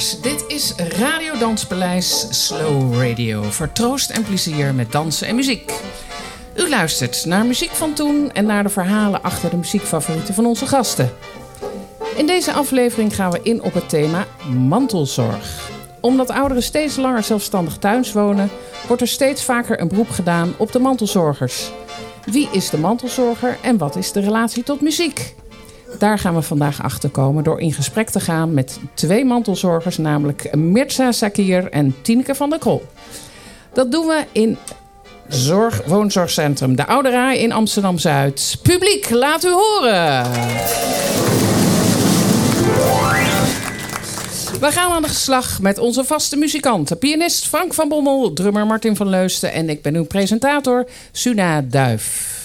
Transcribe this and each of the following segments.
dit is Radio Danspaleis Slow Radio. Voor troost en plezier met dansen en muziek. U luistert naar muziek van toen en naar de verhalen achter de muziekfavorieten van onze gasten. In deze aflevering gaan we in op het thema mantelzorg. Omdat ouderen steeds langer zelfstandig thuis wonen, wordt er steeds vaker een beroep gedaan op de mantelzorgers. Wie is de mantelzorger en wat is de relatie tot muziek? Daar gaan we vandaag achter komen door in gesprek te gaan met twee mantelzorgers, namelijk Mirza Sakir en Tineke van der Krol. Dat doen we in Zorg, Woonzorgcentrum De Oude Rij in Amsterdam Zuid. Publiek, laat u horen! We gaan aan de slag met onze vaste muzikanten. Pianist Frank van Bommel, drummer Martin van Leusten en ik ben uw presentator Suna Duif.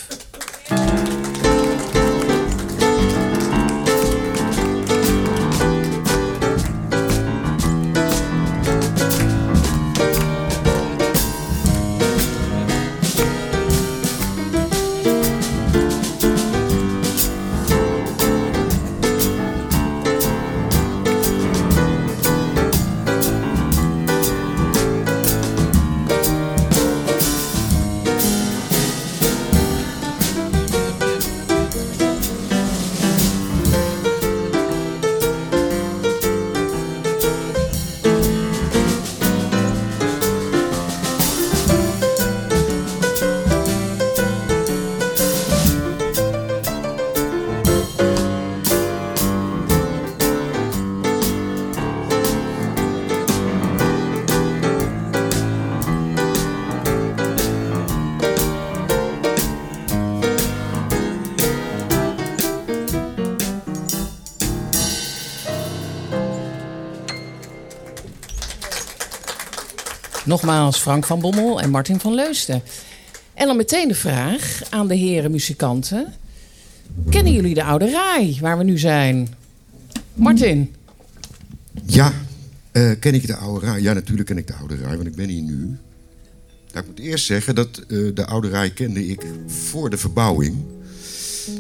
Nogmaals Frank van Bommel en Martin van Leusden. En dan meteen de vraag aan de heren muzikanten. Kennen jullie de Oude Rij, waar we nu zijn? Martin? Ja, uh, ken ik de Oude Rij? Ja, natuurlijk ken ik de Oude Rij, want ik ben hier nu. Nou, ik moet eerst zeggen dat uh, de Oude Rij kende ik voor de verbouwing.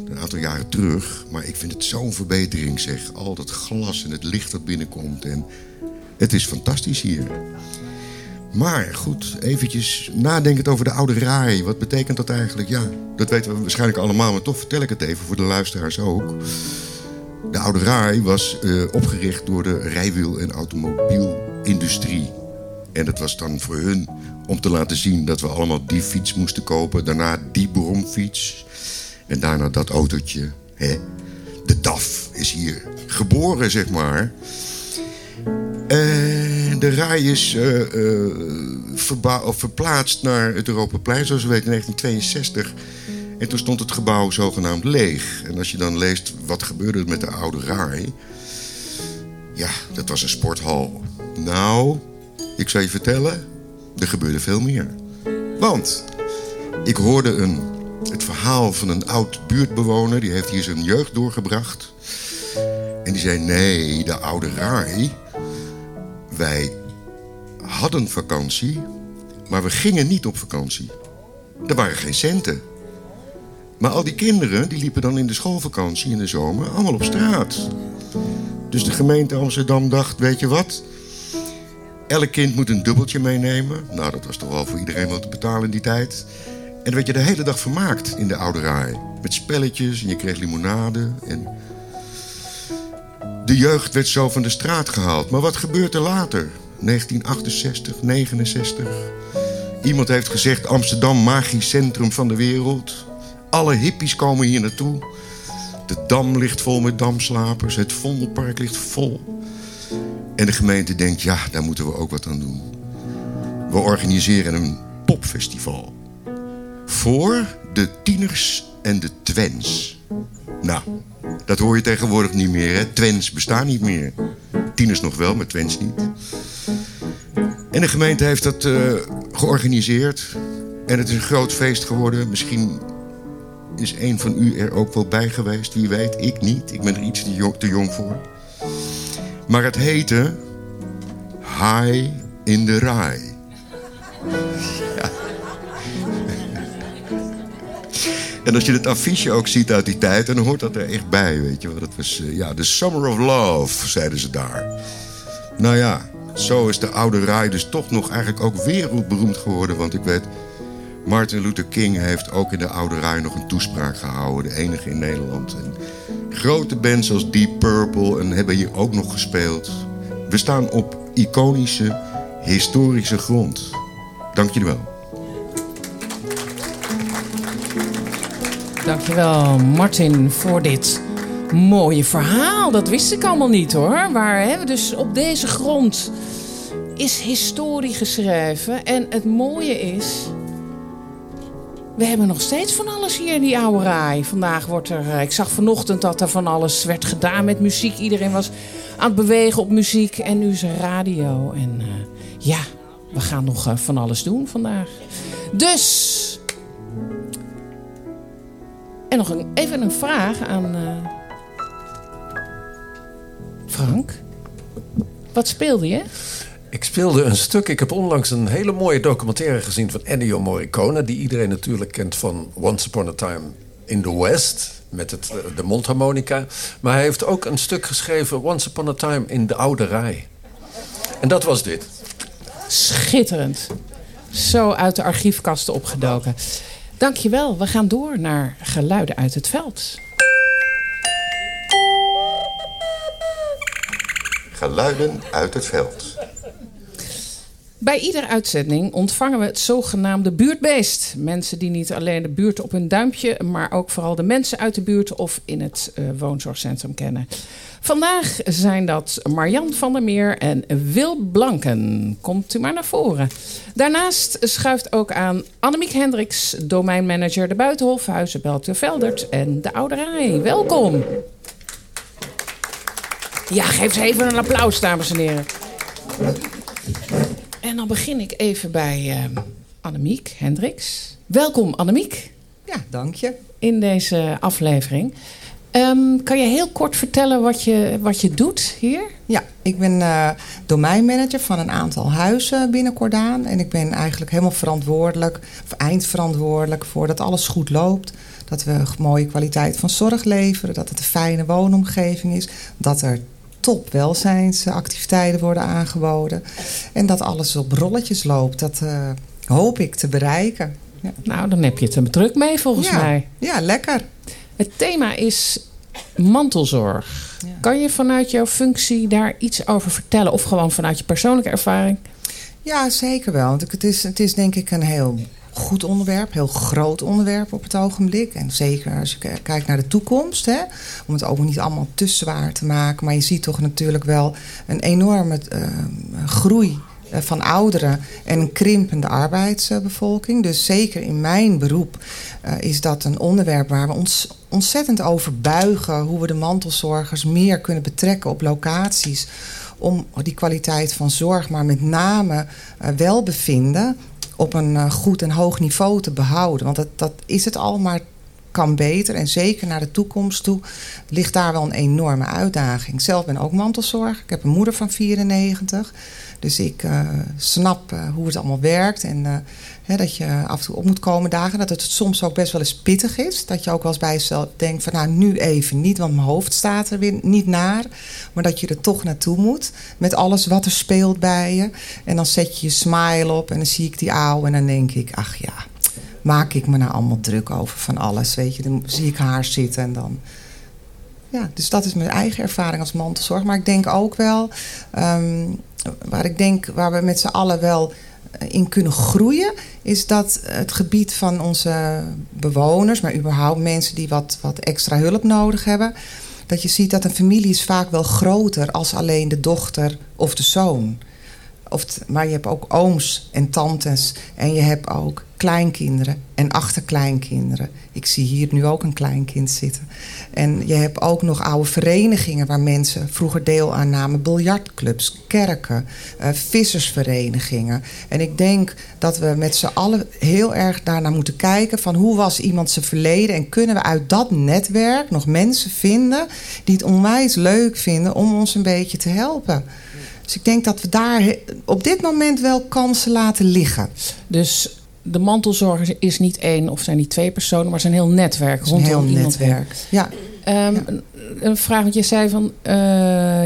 Een aantal jaren terug. Maar ik vind het zo'n verbetering, zeg. Al dat glas en het licht dat binnenkomt. En het is fantastisch hier. Maar goed, eventjes nadenkend over de oude raai. Wat betekent dat eigenlijk? Ja, dat weten we waarschijnlijk allemaal, maar toch vertel ik het even voor de luisteraars ook. De oude raai was uh, opgericht door de rijwiel- en automobielindustrie. En dat was dan voor hun om te laten zien dat we allemaal die fiets moesten kopen. Daarna die bromfiets. En daarna dat autootje. Hè? De DAF is hier geboren, zeg maar. De rij is uh, of verplaatst naar het Europaplein, zoals we weten, in 1962. En toen stond het gebouw zogenaamd leeg. En als je dan leest wat gebeurde met de oude rij. Ja, dat was een sporthal. Nou, ik zal je vertellen, er gebeurde veel meer. Want ik hoorde een, het verhaal van een oud buurtbewoner. Die heeft hier zijn jeugd doorgebracht. En die zei, nee, de oude rij wij hadden vakantie, maar we gingen niet op vakantie. Er waren geen centen. Maar al die kinderen die liepen dan in de schoolvakantie in de zomer allemaal op straat. Dus de gemeente Amsterdam dacht, weet je wat? Elk kind moet een dubbeltje meenemen. Nou, dat was toch wel voor iedereen wat te betalen in die tijd. En dan werd je de hele dag vermaakt in de oude rij. Met spelletjes en je kreeg limonade. En de jeugd werd zo van de straat gehaald. Maar wat gebeurt er later? 1968, 69. Iemand heeft gezegd: Amsterdam, magisch centrum van de wereld. Alle hippies komen hier naartoe. De dam ligt vol met damslapers. Het Vondelpark ligt vol. En de gemeente denkt: ja, daar moeten we ook wat aan doen. We organiseren een popfestival. Voor de tieners en de twens. Nou, dat hoor je tegenwoordig niet meer. Hè? Twens bestaan niet meer. Tieners nog wel, maar Twens niet. En de gemeente heeft dat uh, georganiseerd. En het is een groot feest geworden. Misschien is een van u er ook wel bij geweest. Wie weet, ik niet. Ik ben er iets te jong, te jong voor. Maar het heette High in the Rye. En als je het affiche ook ziet uit die tijd, dan hoort dat er echt bij, weet je wel. Dat was, uh, ja, The Summer of Love, zeiden ze daar. Nou ja, zo is de oude Rai dus toch nog eigenlijk ook wereldberoemd geworden. Want ik weet, Martin Luther King heeft ook in de oude Rai nog een toespraak gehouden. De enige in Nederland. En grote bands als Deep Purple en hebben hier ook nog gespeeld. We staan op iconische, historische grond. Dank jullie wel. Dankjewel, Martin, voor dit mooie verhaal. Dat wist ik allemaal niet hoor. Waar hè, dus op deze grond is historie geschreven. En het mooie is. We hebben nog steeds van alles hier in die oude raai. Vandaag wordt er. eh, Ik zag vanochtend dat er van alles werd gedaan met muziek. Iedereen was aan het bewegen op muziek. En nu is er radio. En eh, ja, we gaan nog eh, van alles doen vandaag. Dus. En nog een, even een vraag aan eh, Frank. Wat speelde je? Ik speelde een stuk. Ik heb onlangs een hele mooie documentaire gezien van Ennio Morricone. Die iedereen natuurlijk kent van Once Upon a Time in the West. Met het, eh, de mondharmonica. Maar hij heeft ook een stuk geschreven Once Upon a Time in de Oude Rij. En dat was dit. Schitterend. Zo uit de archiefkasten opgedoken. Dankjewel. We gaan door naar geluiden uit het veld. Geluiden uit het veld. Bij iedere uitzending ontvangen we het zogenaamde buurtbeest. Mensen die niet alleen de buurt op hun duimpje, maar ook vooral de mensen uit de buurt of in het eh, woonzorgcentrum kennen. Vandaag zijn dat Marjan van der Meer en Wil Blanken. Komt u maar naar voren. Daarnaast schuift ook aan Annemiek Hendricks, domeinmanager de Buitenhof, Huizen Beltje Veldert en de Oude Rij. Welkom. Ja, geef ze even een applaus, dames en heren. En dan begin ik even bij eh, Annemiek Hendricks. Welkom, Annemiek, Ja, dank je. in deze aflevering. Ehm, kan je heel kort vertellen wat je, wat je doet hier? Ja, ik ben eh, domeinmanager van een aantal huizen binnen Cordaan. En ik ben eigenlijk helemaal verantwoordelijk, of eindverantwoordelijk voor dat alles goed loopt. Dat we een mooie kwaliteit van zorg leveren. Dat het een fijne woonomgeving is. Dat er top welzijnsactiviteiten worden aangeboden. En dat alles op rolletjes loopt. Dat eh, hoop ik te bereiken. Ja, Nou, dan heb je het er druk mee volgens ja. mij. ja lekker. Het thema is mantelzorg. Ja. Kan je vanuit jouw functie daar iets over vertellen? Of gewoon vanuit je persoonlijke ervaring? Ja, zeker wel. Want het is, het is denk ik een heel goed onderwerp, heel groot onderwerp op het ogenblik. En zeker als je kijkt naar de toekomst, hè, om het ook niet allemaal te zwaar te maken. Maar je ziet toch natuurlijk wel een enorme eh, groei eh, van ouderen en een krimpende arbeidsbevolking. Dus zeker in mijn beroep eh, is dat een onderwerp waar we ons ontzettend over buigen. Hoe we de mantelzorgers meer kunnen betrekken op locaties. Om die kwaliteit van zorg, maar met name welbevinden op een eh, goed en hoog niveau te behouden. Want dat, dat is het al, maar kan beter. En zeker naar de toekomst toe ligt daar wel een enorme uitdaging. Zelf ben ook mantelzorg. Ik heb een moeder van 94. Dus ik eh, snap eh, hoe het allemaal werkt. En eh, hè, dat je af en toe op moet komen dagen. Dat het soms ook best wel eens pittig is. Dat je ook wel eens bij jezelf denkt van nou nu even niet. Want mijn hoofd staat er weer niet naar. Maar dat je er toch naartoe moet. Met alles wat er speelt bij je. En dan zet je je smile op. En dan zie ik die oude. En dan denk ik ach ja maak ik me nou allemaal druk over van alles. Weet je, dan zie ik haar zitten en dan. Ja, dus dat is mijn eigen ervaring als mantelzorg. Maar ik denk ook wel, ehm, waar ik denk, waar we met z'n allen wel eh, in kunnen groeien, is dat het gebied van onze bewoners, maar überhaupt mensen die wat, wat extra hulp nodig hebben, dat je ziet dat een familie is vaak wel groter als alleen de dochter of de zoon. Of maar je hebt ook ooms en tantes. En je hebt ook kleinkinderen en achterkleinkinderen. Ik zie hier nu ook een kleinkind zitten. En je hebt ook nog oude verenigingen waar mensen vroeger deel aan namen. Biljartclubs, kerken, eh, vissersverenigingen. En ik denk dat we met z'n allen heel erg daarnaar moeten kijken... van hoe was iemand zijn verleden... en kunnen we uit dat netwerk nog mensen vinden... die het onwijs leuk vinden om ons een beetje te helpen... Dus ik denk dat we daar op dit moment wel kansen laten liggen. Dus de mantelzorger is niet één of zijn niet twee personen, maar een heel netwerk Het is een rondom heel iemand heen. netwerk. Ja, Ehm, een, een vraag, want je zei van eh,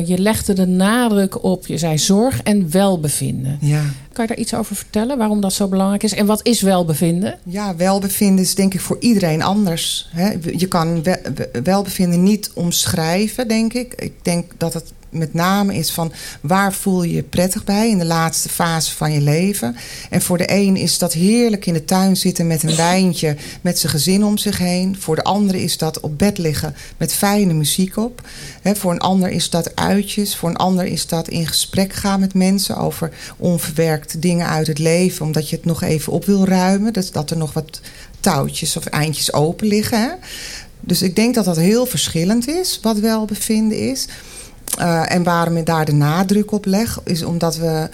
je legde de nadruk op, je zei zorg en welbevinden. Ja. Kan je daar iets over vertellen waarom dat zo belangrijk is? En wat is welbevinden? Ja, welbevinden is denk ik voor iedereen anders. Hè. Je kan we- we- welbevinden niet omschrijven, denk ik. Ik denk dat het met name is van waar voel je je prettig bij in de laatste fase van je leven. En voor de een is dat heerlijk in de tuin zitten met een wijntje met zijn gezin om zich heen. Voor de andere is dat op bed liggen met fijne muziek op. Voor een ander is dat uitjes. Voor een ander is dat in gesprek gaan met mensen over onverwerkte dingen uit het leven. Omdat je het nog even op wil ruimen. Dus dat er nog wat touwtjes of eindjes open liggen. Dus ik denk dat dat heel verschillend is, wat welbevinden is. Uh, en waarom ik daar de nadruk op leg, is omdat we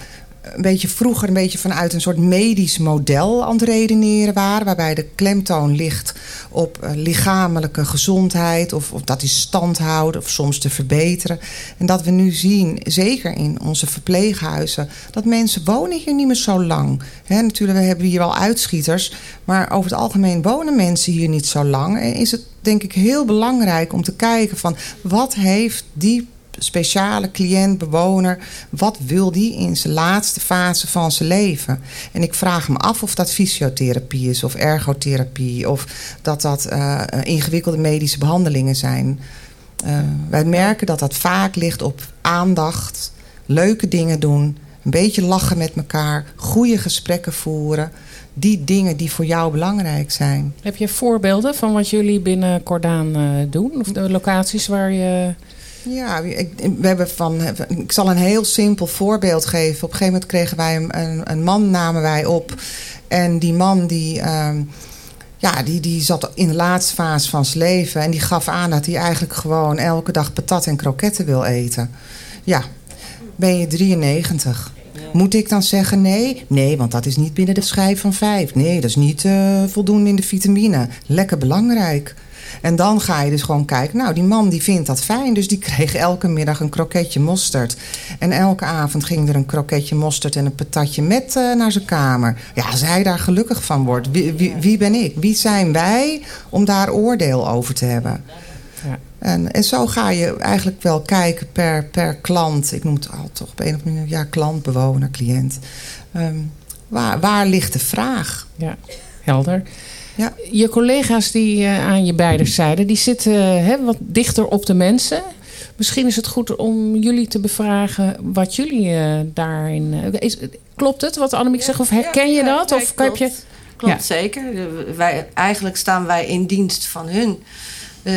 een beetje vroeger een beetje vanuit een soort medisch model aan het redeneren waren. Waarbij de klemtoon ligt op uh, lichamelijke gezondheid. Of, of dat is stand houden of soms te verbeteren. En dat we nu zien, zeker in onze verpleeghuizen, dat mensen wonen hier niet meer zo lang. He, natuurlijk, we hebben hier wel uitschieters. Maar over het algemeen wonen mensen hier niet zo lang. En is het denk ik heel belangrijk om te kijken van wat heeft die speciale cliënt, bewoner, wat wil die in zijn laatste fase van zijn leven? En ik vraag me af of dat fysiotherapie is, of ergotherapie, of dat dat uh, ingewikkelde medische behandelingen zijn. Uh, wij merken dat dat vaak ligt op aandacht, leuke dingen doen, een beetje lachen met elkaar, goede gesprekken voeren. Die dingen die voor jou belangrijk zijn. Heb je voorbeelden van wat jullie binnen Cordaan doen? Of de locaties waar je. Ja, ik, we hebben van, ik zal een heel simpel voorbeeld geven. Op een gegeven moment kregen wij een, een, man, namen wij op. En die man die, uh, ja, die, die zat in de laatste fase van zijn leven. En die gaf aan dat hij eigenlijk gewoon elke dag patat en kroketten wil eten. Ja, ben je 93. Moet ik dan zeggen nee? Nee, want dat is niet binnen de schijf van vijf. Nee, dat is niet uh, voldoende in de vitamine. Lekker belangrijk. En dan ga je dus gewoon kijken. Nou, die man die vindt dat fijn. Dus die kreeg elke middag een kroketje mosterd. En elke avond ging er een kroketje mosterd en een patatje met uh, naar zijn kamer. Ja, als hij daar gelukkig van wordt. Wie, wie, wie ben ik? Wie zijn wij om daar oordeel over te hebben? Ja. En, en zo ga je eigenlijk wel kijken per, per klant. Ik noem het al toch op een of andere manier. Ja, klant, bewoner, cliënt. Um, waar, waar ligt de vraag? Ja, helder. Ja. Je collega's die uh, aan je beide zijden, die zitten uh, hè, wat dichter op de mensen. Misschien is het goed om jullie te bevragen wat jullie uh, daarin. Is, klopt het wat Annemiek zegt? Of herken je dat? Ja, of klopt. heb je. Klopt ja. zeker. Wij, eigenlijk staan wij in dienst van hun. Uh,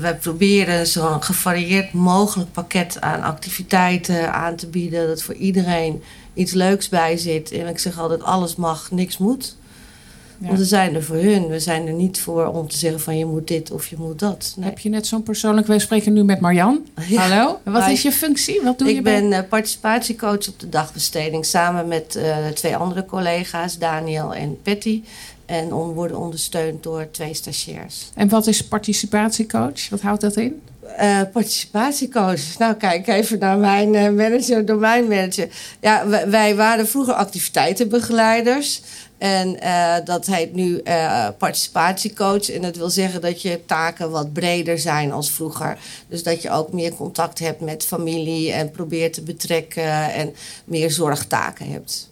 wij proberen zo'n gevarieerd mogelijk pakket aan activiteiten aan te bieden. Dat voor iedereen iets leuks bij zit. En ik zeg altijd: alles mag, niks moet. Ja. Want we zijn er voor hun. We zijn er niet voor om te zeggen van je moet dit of je moet dat. Nee. Heb je net zo'n persoonlijk... Wij spreken nu met Marjan. Ja. Hallo. Wat is je functie? Wat doe ik je ben uh, participatiecoach op de dagbesteding. Samen met uh, twee andere collega's, Daniel en Patty. En on, worden ondersteund door twee stagiairs. En wat is participatiecoach? Wat houdt dat in? Uh, participatiecoach. Nou, kijk even naar mijn uh, manager, domeinmanager. Ja, wij, wij waren vroeger activiteitenbegeleiders. En uh, dat heet nu uh, participatiecoach. En dat wil zeggen dat je taken wat breder zijn als vroeger. Dus dat je ook meer contact hebt met familie en probeert te betrekken en meer zorgtaken hebt.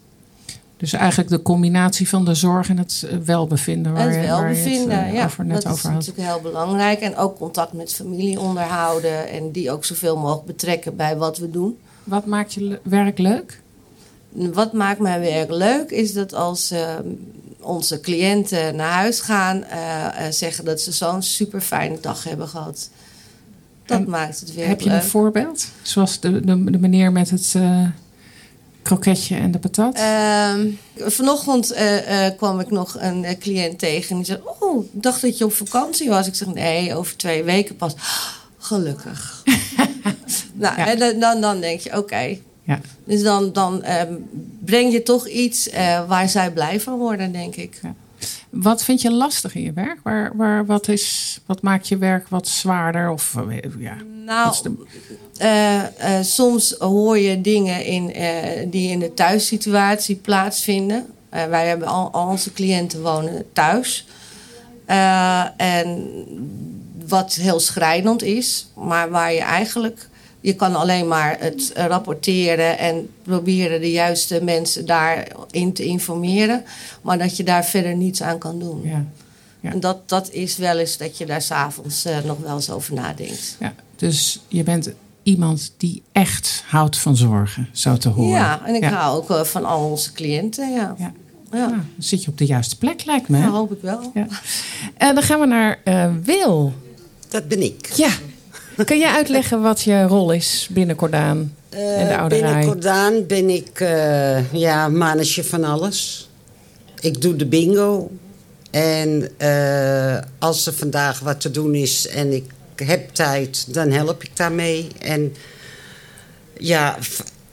Dus eigenlijk de combinatie van de zorg en het welbevinden. Waar, het welbevinden, waar je het, uh, ja. Over net dat over is natuurlijk heel belangrijk. En ook contact met familie onderhouden. En die ook zoveel mogelijk betrekken bij wat we doen. Wat maakt je werk leuk? Wat maakt mijn werk leuk is dat als uh, onze cliënten naar huis gaan, uh, uh, zeggen dat ze zo'n super fijne dag hebben gehad. Dat en maakt het werk Heb je leuk. een voorbeeld? Zoals de, de, de meneer met het uh, kroketje en de patat? Uh, vanochtend uh, kwam ik nog een cliënt tegen en die zei: Oh, ik dacht dat je op vakantie was. Ik zeg: Nee, over twee weken pas. Gelukkig. nou, ja. en dan, dan denk je: Oké. Okay, ja. Dus dan, dan um, breng je toch iets uh, waar zij blij van worden, denk ik. Ja. Wat vind je lastig in je werk? Waar, waar, wat, is, wat maakt je werk wat zwaarder? Of, ja, nou, de... uh, soms hoor je dingen in, die in de thuissituatie plaatsvinden. wij hebben al, al, onze cliënten wonen thuis. en wat heel schrijnend is, maar waar je eigenlijk. Je kan alleen maar het rapporteren en proberen de juiste mensen daarin te informeren. Maar dat je daar verder niets aan kan doen. Ja. Ja. En dat, dat is wel eens dat je daar s'avonds uh, nog wel eens over nadenkt. Ja, dus je bent iemand die echt houdt van zorgen, zo te horen. Ja, en ik hou ook uh, van al onze cliënten, ja. ja. Ja. dan zit je op de juiste plek, lijkt me. Ja, hoop ik wel. Ja. En dan gaan we naar uh, Wil. Dat ben ik. Ja. Kun je uitleggen wat je rol is binnen Cordaan uh, en de ouderij? Binnen Cordaan ben ik uh, ja, mannetje van alles. Ik doe de bingo. En als er vandaag wat te doen is en ik heb tijd, dan help ik daarmee. En ja,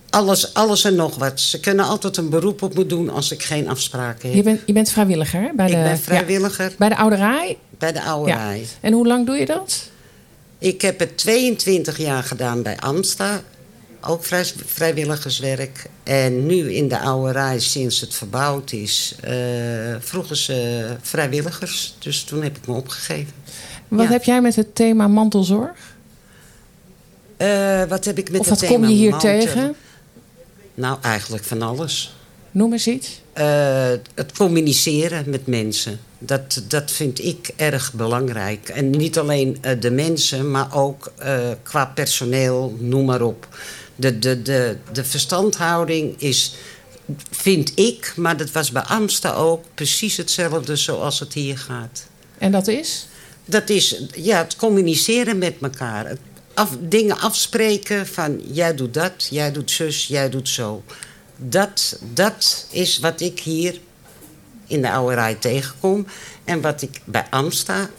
alles, alles en nog wat. Ze kunnen altijd een beroep op me doen als ik geen afspraken heb. Je bent, je bent vrijwilliger bij de, ik ben vrijwilliger. Ja, bij de Oude Rij? Bij de Oude Rij. Ja. En hoe lang doe je dat? Ik heb het 22 jaar gedaan bij Amsta. Ook vrij, vrijwilligerswerk. En nu in de Oude Rij, sinds het verbouwd is, uh, vroegen ze vrijwilligers. Dus toen heb ik me opgegeven. Wat Ja. heb jij met het thema mantelzorg? Uh, wat heb ik met of het wat thema kom je hier mantel- tegen? Nou, eigenlijk van alles. Noem eens iets. Uh, het communiceren met mensen. Dat, dat vind ik erg belangrijk. En niet alleen uh, de mensen, maar ook uh, qua personeel, noem maar op. De, de, de, de verstandhouding is, vind ik, maar dat was bij Amsta ook, precies hetzelfde zoals het hier gaat. En dat is? Dat is ja, het communiceren met elkaar. Af, dingen afspreken van jij doet dat, jij doet zus, jij doet zo. Dat, dat is wat ik hier in de oude rij tegenkom. En wat ik bij Amsta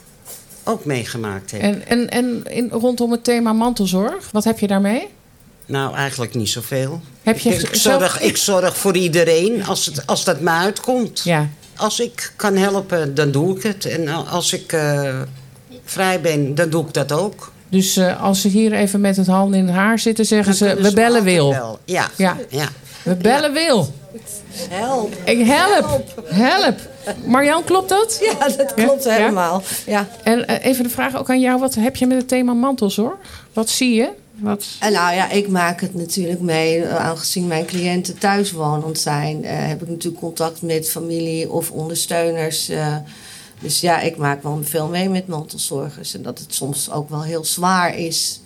ook meegemaakt heb. En, en, en in, rondom het thema mantelzorg, wat heb je daarmee? Nou, eigenlijk niet zoveel. Heb je ik, zorg, ik zorg voor iedereen als, het, als dat me uitkomt. Ja. Als ik kan helpen, dan doe ik het. En als ik uh, vrij ben, dan doe ik dat ook. Dus uh, als ze hier even met het handen in het haar zitten, zeggen Dan ze: we bellen Wil. wel. Ja. Ja. ja. We bellen Wil. Help. Ik help. Help. Marjan, klopt dat? Ja, dat klopt Ja? helemaal. Ja. En uh, even de vraag ook aan jou: wat heb je met het thema mantelzorg? Wat zie je? Wat... En nou ja, ik maak het natuurlijk mee. eh, Aangezien mijn cliënten thuiswonend zijn, uh, heb ik natuurlijk contact met familie of ondersteuners. Uh, dus ja, ik maak wel veel mee met mantelzorgers. En dat het soms ook wel heel zwaar is.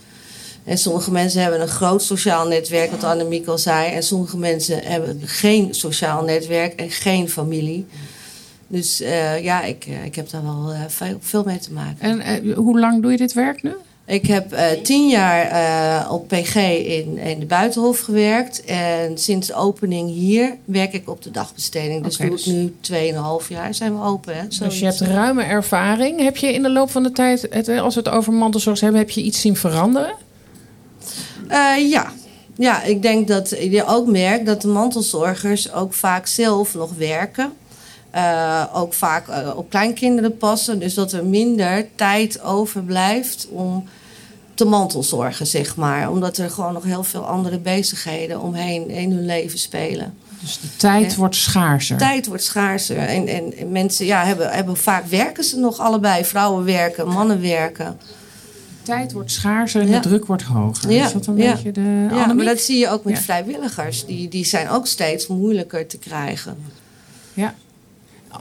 En sommige mensen hebben een groot sociaal netwerk, wat Annemiek al zei. En sommige mensen hebben geen sociaal netwerk en geen familie. Dus uh, ja, ik, ik heb daar wel uh, veel, veel mee te maken. En uh, hoe lang doe je dit werk nu? Ik heb tien jaar op PG in, in de Buitenhof gewerkt. En sinds opening hier werk ik op de dagbesteding. Dus doe dus- ik nu 2,5 jaar zijn we open. Hè? Dus je hebt ruime ervaring. Heb je in de loop van de tijd, het, als we het over mantelzorg hebben, heb je iets zien veranderen? Uh, ja. ja, ik denk dat je ook merkt dat de mantelzorgers ook vaak zelf nog werken. Uh, ook vaak uh, op kleinkinderen passen. Dus dat er minder tijd overblijft om te mantelzorgen, zeg maar. Omdat er gewoon nog heel veel andere bezigheden omheen in hun leven spelen. Dus de tijd wordt schaarser. Tijd wordt schaarser. En, en, en mensen ja, hebben, hebben vaak werken ze nog allebei. Vrouwen werken, mannen werken. Tijd wordt schaarser en Ja. de druk wordt hoger. Ja, Is dat een ja. beetje de Ja, maar dat zie je ook met Ja. vrijwilligers. Die, die zijn ook steeds moeilijker te krijgen. Ja.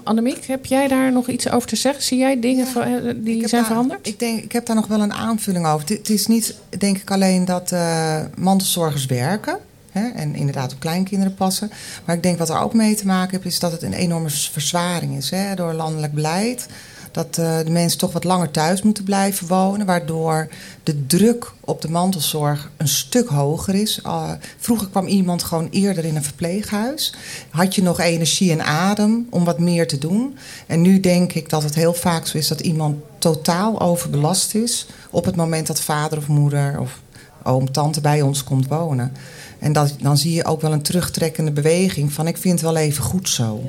Annemiek, heb jij daar nog iets over te zeggen? Zie jij dingen Ik die zijn daar- veranderd? Ik, denk, ik heb daar nog wel een aanvulling over. Het, het is niet, denk ik, alleen dat eh, mantelzorgers werken. Hè, en inderdaad op kleinkinderen passen. Maar ik denk wat er ook mee te maken heeft... is dat het een enorme verzwaring is hè, door landelijk beleid. Dat eh, de mensen toch wat langer thuis moeten blijven wonen. Waardoor de druk op de mantelzorg een stuk hoger is. Uh, vroeger kwam iemand gewoon eerder in een verpleeghuis. Had je nog energie en adem om wat meer te doen. En nu denk ik dat het heel vaak zo is dat iemand totaal overbelast is. op het moment dat vader of moeder of oom, tante bij ons komt wonen. En dat, dan zie je ook wel een terugtrekkende beweging van ik vind het wel even goed zo.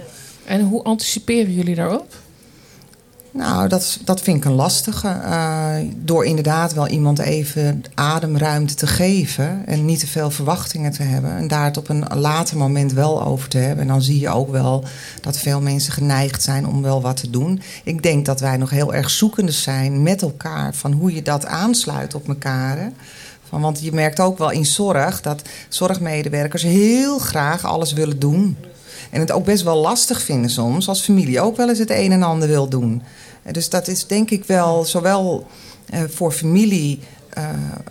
En hoe anticiperen jullie daarop? Nou, dat, dat vind ik een lastige. Uh, door inderdaad wel iemand even ademruimte te geven en niet te veel verwachtingen te hebben. En daar het op een later moment wel over te hebben. En dan zie je ook wel dat veel mensen geneigd zijn om wel wat te doen. Ik denk dat wij nog heel erg zoekende zijn met elkaar van hoe je dat aansluit op elkaar. Van, want je merkt ook wel in zorg dat zorgmedewerkers heel graag alles willen doen. En het ook best wel lastig vinden soms als familie ook wel eens het een en ander wil doen. Dus dat is denk ik wel zowel uh, voor familie uh,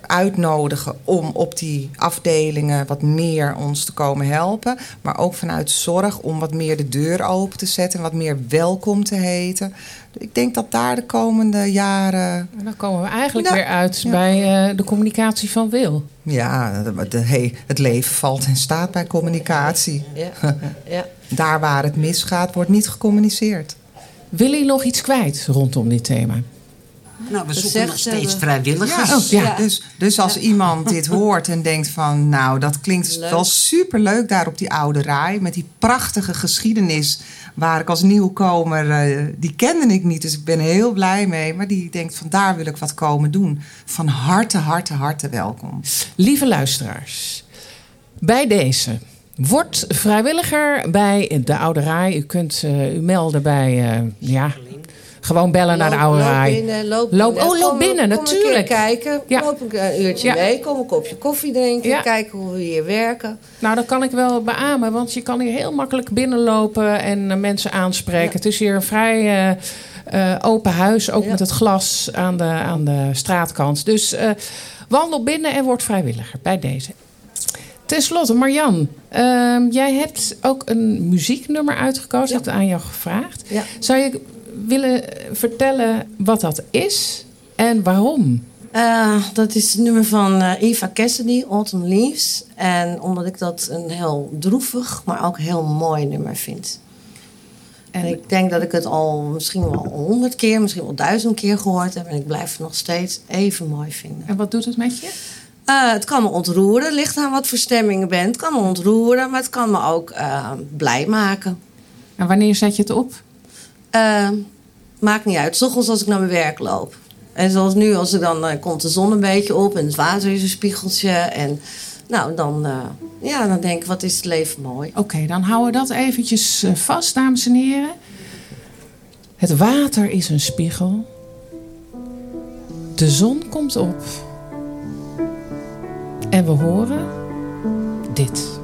uitnodigen om op die afdelingen wat meer ons te komen helpen. Maar ook vanuit zorg om wat meer de deur open te zetten en wat meer welkom te heten. Ik denk dat daar de komende jaren. Dan komen we eigenlijk weer uit bij uh, de communicatie van Wil. Ja, de, de, hey, het leven valt en staat bij communicatie. Ja. ja. daar waar het misgaat, wordt niet gecommuniceerd. Wil je nog iets kwijt rondom dit thema? Nou, we zoeken nog steeds vrijwilligers. Ja, ja. Dus, dus als iemand dit hoort en denkt van... nou, dat klinkt wel superleuk daar op die oude rij... met die prachtige geschiedenis waar ik als nieuwkomer... Uh, die kende ik niet, dus ik ben heel blij mee. Maar die denkt van daar wil ik wat komen doen. Van harte, harte, harte welkom. Lieve luisteraars, bij deze... Word vrijwilliger bij de Oude Rij. U kunt uh, u melden bij, uh, ja, gewoon bellen naar de Oude loop Rij. Binnen, loop loop, binnen. Oh, loop kom, binnen, kom natuurlijk. Een kijken, Ja. loop een, een uurtje Ja. mee, kom een kopje koffie drinken, Ja. kijken hoe we hier werken. Nou, dat kan ik wel beamen, want je kan hier heel makkelijk binnenlopen en eh, mensen aanspreken. Het is hier een vrij eh, eh, open huis, ook met het glas aan de, aan de straatkant. Dus eh, wandel binnen en word vrijwilliger bij deze. Ten slotte, Marjan, ehm, jij hebt ook een muzieknummer uitgekozen. Ik heb het aan jou gevraagd. Ja. Zou je willen vertellen wat dat is en waarom? Eh, dat is het nummer van eh, Eva Cassidy, Autumn Leaves. En omdat ik dat een heel droevig, maar ook heel mooi nummer vind. En ik denk dat ik het al misschien wel honderd keer, misschien wel duizend keer gehoord heb. En ik blijf het nog steeds even mooi vinden. En wat doet het met je? Eh, het kan me ontroeren. Ligt aan wat voor stemming je bent. Het kan me ontroeren, maar het kan me ook eh, blij maken. En wanneer zet je het op? Eh, maakt niet uit. ochtends als ik naar mijn werk loop. En zoals nu, als ik dan komt de zon een beetje op en het water is een spiegeltje. En nou, dan, ja, dan denk ik, wat is het leven mooi. Oké, dan houden we dat eventjes vast, dames en heren. Het water is een spiegel. De zon komt op. En we horen dit.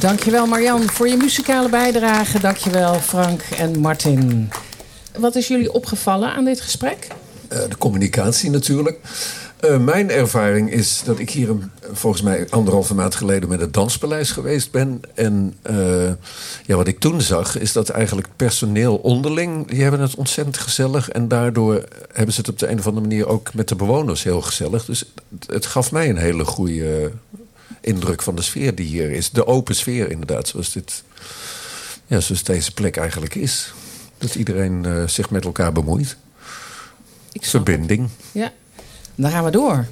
Dankjewel Marjan voor je muzikale bijdrage. Dankjewel Frank en Martin. Wat is jullie opgevallen aan dit gesprek? Eh, de communicatie natuurlijk. Eh, mijn ervaring is dat ik hier volgens mij anderhalve maand geleden met het Danspaleis geweest ben. En eh, ja, wat ik toen zag is dat eigenlijk personeel onderling, die hebben het ontzettend gezellig. En daardoor hebben ze het op de een of andere manier ook met de bewoners heel gezellig. Dus het, het gaf mij een hele goede indruk van de sfeer die hier is. De open sfeer inderdaad, zoals, dit, ja, zoals deze plek eigenlijk is. Dat iedereen eh, zich met elkaar bemoeit. Ik het. Verbinding. Ja. Dan gaan we door.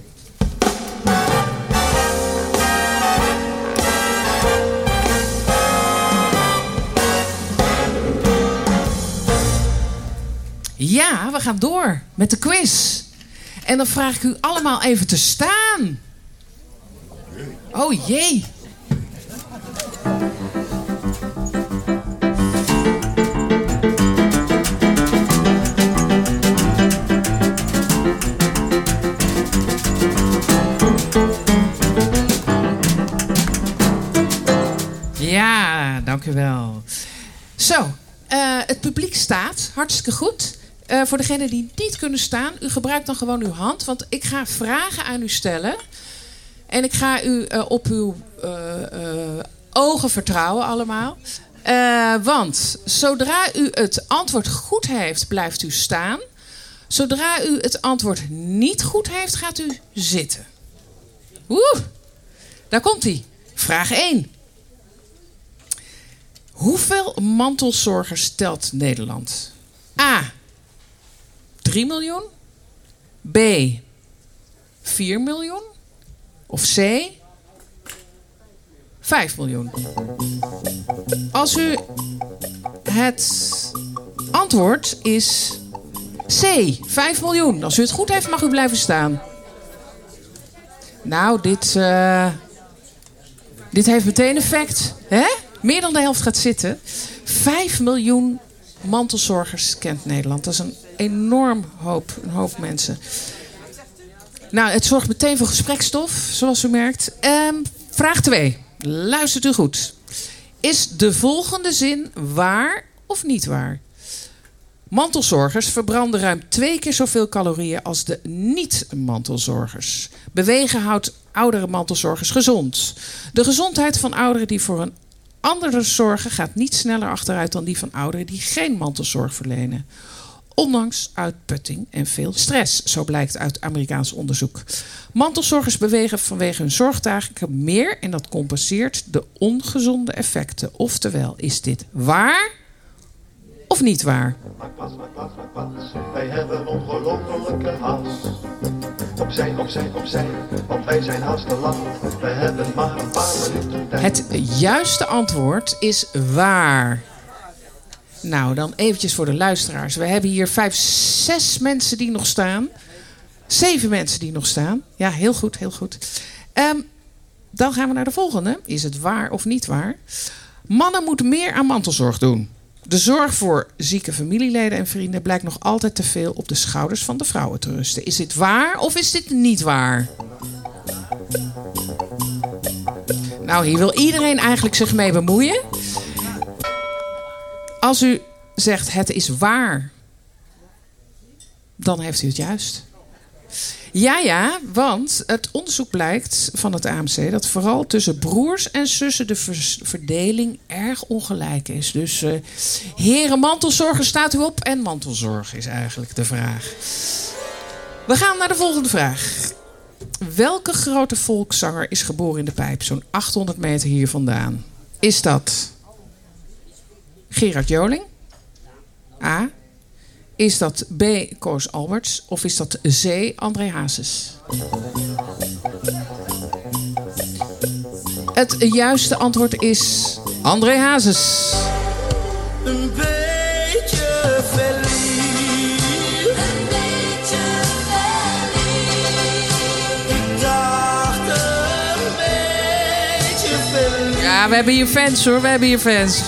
Ja, we gaan door met de quiz. En dan vraag ik u allemaal even te staan. Oh jee. Ja, dank u wel. Zo, eh, het publiek staat. Hartstikke goed. Eh, voor degenen die niet kunnen staan, u gebruikt dan gewoon uw hand. Want ik ga vragen aan u stellen. En ik ga u eh, op uw eh, eh, ogen vertrouwen allemaal. Want zodra u het antwoord goed heeft, blijft u staan. Zodra u het antwoord niet goed heeft, gaat u zitten. Oeh, daar komt hij. Vraag 1. Hoeveel mantelzorgers telt Nederland? A. 3 miljoen? B. 4 miljoen? Of C. 5 miljoen. Als u het antwoord is C. 5 miljoen. Als u het goed heeft, mag u blijven staan. Nou, dit, eh, dit heeft meteen effect. Hè? Meer dan de helft gaat zitten. 5 miljoen mantelzorgers kent Nederland. Dat is een enorm hoop, een hoop mensen. Nou, het zorgt meteen voor gesprekstof, zoals u merkt. Ehm, vraag 2. Luistert u goed. Is de volgende zin waar of niet waar? Mantelzorgers verbranden ruim twee keer zoveel calorieën als de niet-mantelzorgers. Bewegen houdt oudere mantelzorgers gezond. De gezondheid van ouderen die voor een andere zorgen gaat niet sneller achteruit dan die van ouderen die geen mantelzorg verlenen. Ondanks uitputting en veel stress, zo blijkt uit Amerikaans onderzoek. Mantelzorgers bewegen vanwege hun zorgtaken meer en dat compenseert de ongezonde effecten. Oftewel, is dit waar of niet waar? Wij hebben ongelofelijke haast. Opzij, opzij, opzij, want wij zijn haast te hebben maar een paar minuten tijd. Het juiste antwoord is waar. Nou, dan eventjes voor de luisteraars. We hebben hier vijf, zes mensen die nog staan. Zeven mensen die nog staan. Ja, heel goed, heel goed. Ehm, dan gaan we naar de volgende. Is het waar of niet waar? Mannen moeten meer aan mantelzorg doen. De zorg voor zieke familieleden en vrienden blijkt nog altijd te veel op de schouders van de vrouwen te rusten. Is dit waar of is dit niet waar? Nou, hier wil iedereen eigenlijk zich mee bemoeien. Als u zegt het is waar, dan heeft u het juist. Ja, ja, want het onderzoek blijkt van het AMC dat vooral tussen broers en zussen de verdeling erg ongelijk is. Dus eh heren mantelzorger staat u op en mantelzorg is eigenlijk de vraag. We gaan naar de volgende vraag. Welke grote volkszanger is geboren in de pijp, zo'n 800 meter hier vandaan? Is dat Gerard Joling? A. Is dat B. Koos Alberts? Of is dat C. André Hazes? Het juiste antwoord is André Hazes. Een beetje verliefd. Een beetje verliefd. Ik dacht een beetje verliefd. Ja, we hebben hier fans hoor, we hebben hier fans.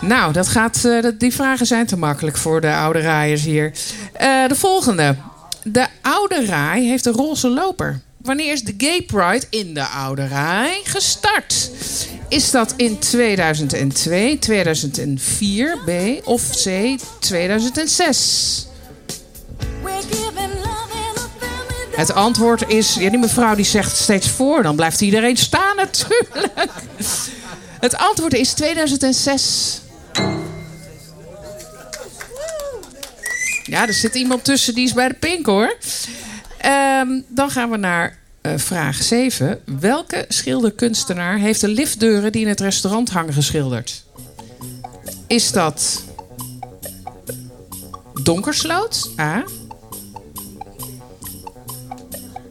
Nou, dat gaat, eh, die vragen zijn te makkelijk voor de oude raaiers hier. Eh, de volgende. De oude raai heeft een roze loper. Wanneer is de Gay Pride in de oude raai gestart? Is dat in 2002, 2004, B of C 2006? Het antwoord is, ja, die mevrouw die zegt steeds voor, dan blijft iedereen staan natuurlijk. Het antwoord is 2006. Ja, er zit iemand tussen die is bij de pink hoor. Ehm, dan gaan we naar eh, vraag 7. Welke schilderkunstenaar heeft de liftdeuren die in het restaurant hangen geschilderd? Is dat Donkersloot? A.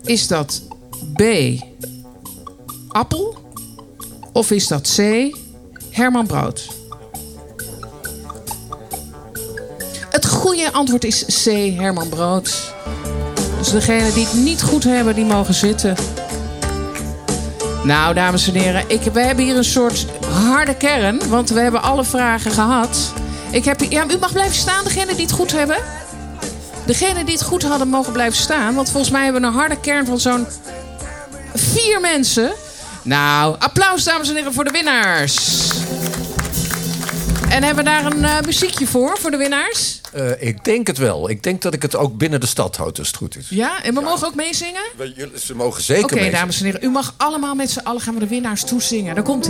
Is dat B. Appel? Of is dat C. Herman Brood? Goede antwoord is C. Herman Brood. Dus degenen die het niet goed hebben, die mogen zitten. Nou, dames en heren, ik, we hebben hier een soort harde kern. Want we hebben alle vragen gehad. Ik heb, ja, u mag blijven staan, degenen die het goed hebben. Degenen die het goed hadden, mogen blijven staan. Want volgens mij hebben we een harde kern van zo'n vier mensen. Nou, applaus, dames en heren, voor de winnaars. En hebben we daar een eh, muziekje voor, voor de winnaars? Eh, ik denk het wel. Ik denk dat ik het ook binnen de stad houd, als het goed is. Ja, en we mogen ook meezingen? We- jullie- Ze mogen zeker Oké, meezingen. dames en heren, u mag allemaal met z'n allen gaan we de winnaars toezingen. Daar komt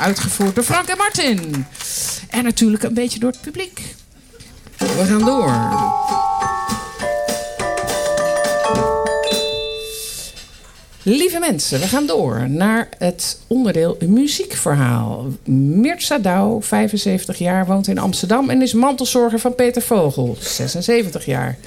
Uitgevoerd door Frank en Martin. En natuurlijk een beetje door het publiek. We gaan door. Lieve mensen, we gaan door naar het onderdeel muziekverhaal. Mirza Douw, 75 jaar, woont in Amsterdam en is mantelzorger van Peter Vogel, 76 jaar.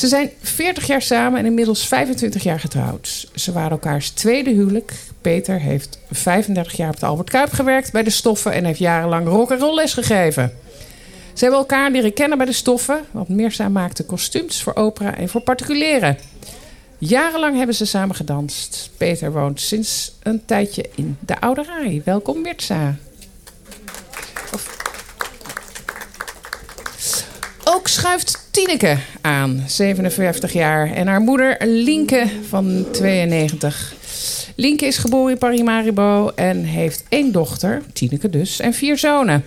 Ze zijn 40 jaar samen en inmiddels 25 jaar getrouwd. Ze waren elkaars tweede huwelijk. Peter heeft 35 jaar op de Albert Kuip gewerkt bij de Stoffen en heeft jarenlang rock en roll les gegeven. Ze hebben elkaar leren kennen bij de Stoffen, want Mirza maakte kostuums voor opera en voor particulieren. Jarenlang hebben ze samen gedanst. Peter woont sinds een tijdje in de Oude. Welkom Mirza. Ook schuift Tineke aan, 57 jaar. En haar moeder Lienke van 92. Lienke is geboren in Parimaribo en heeft één dochter, Tineke dus, en vier zonen.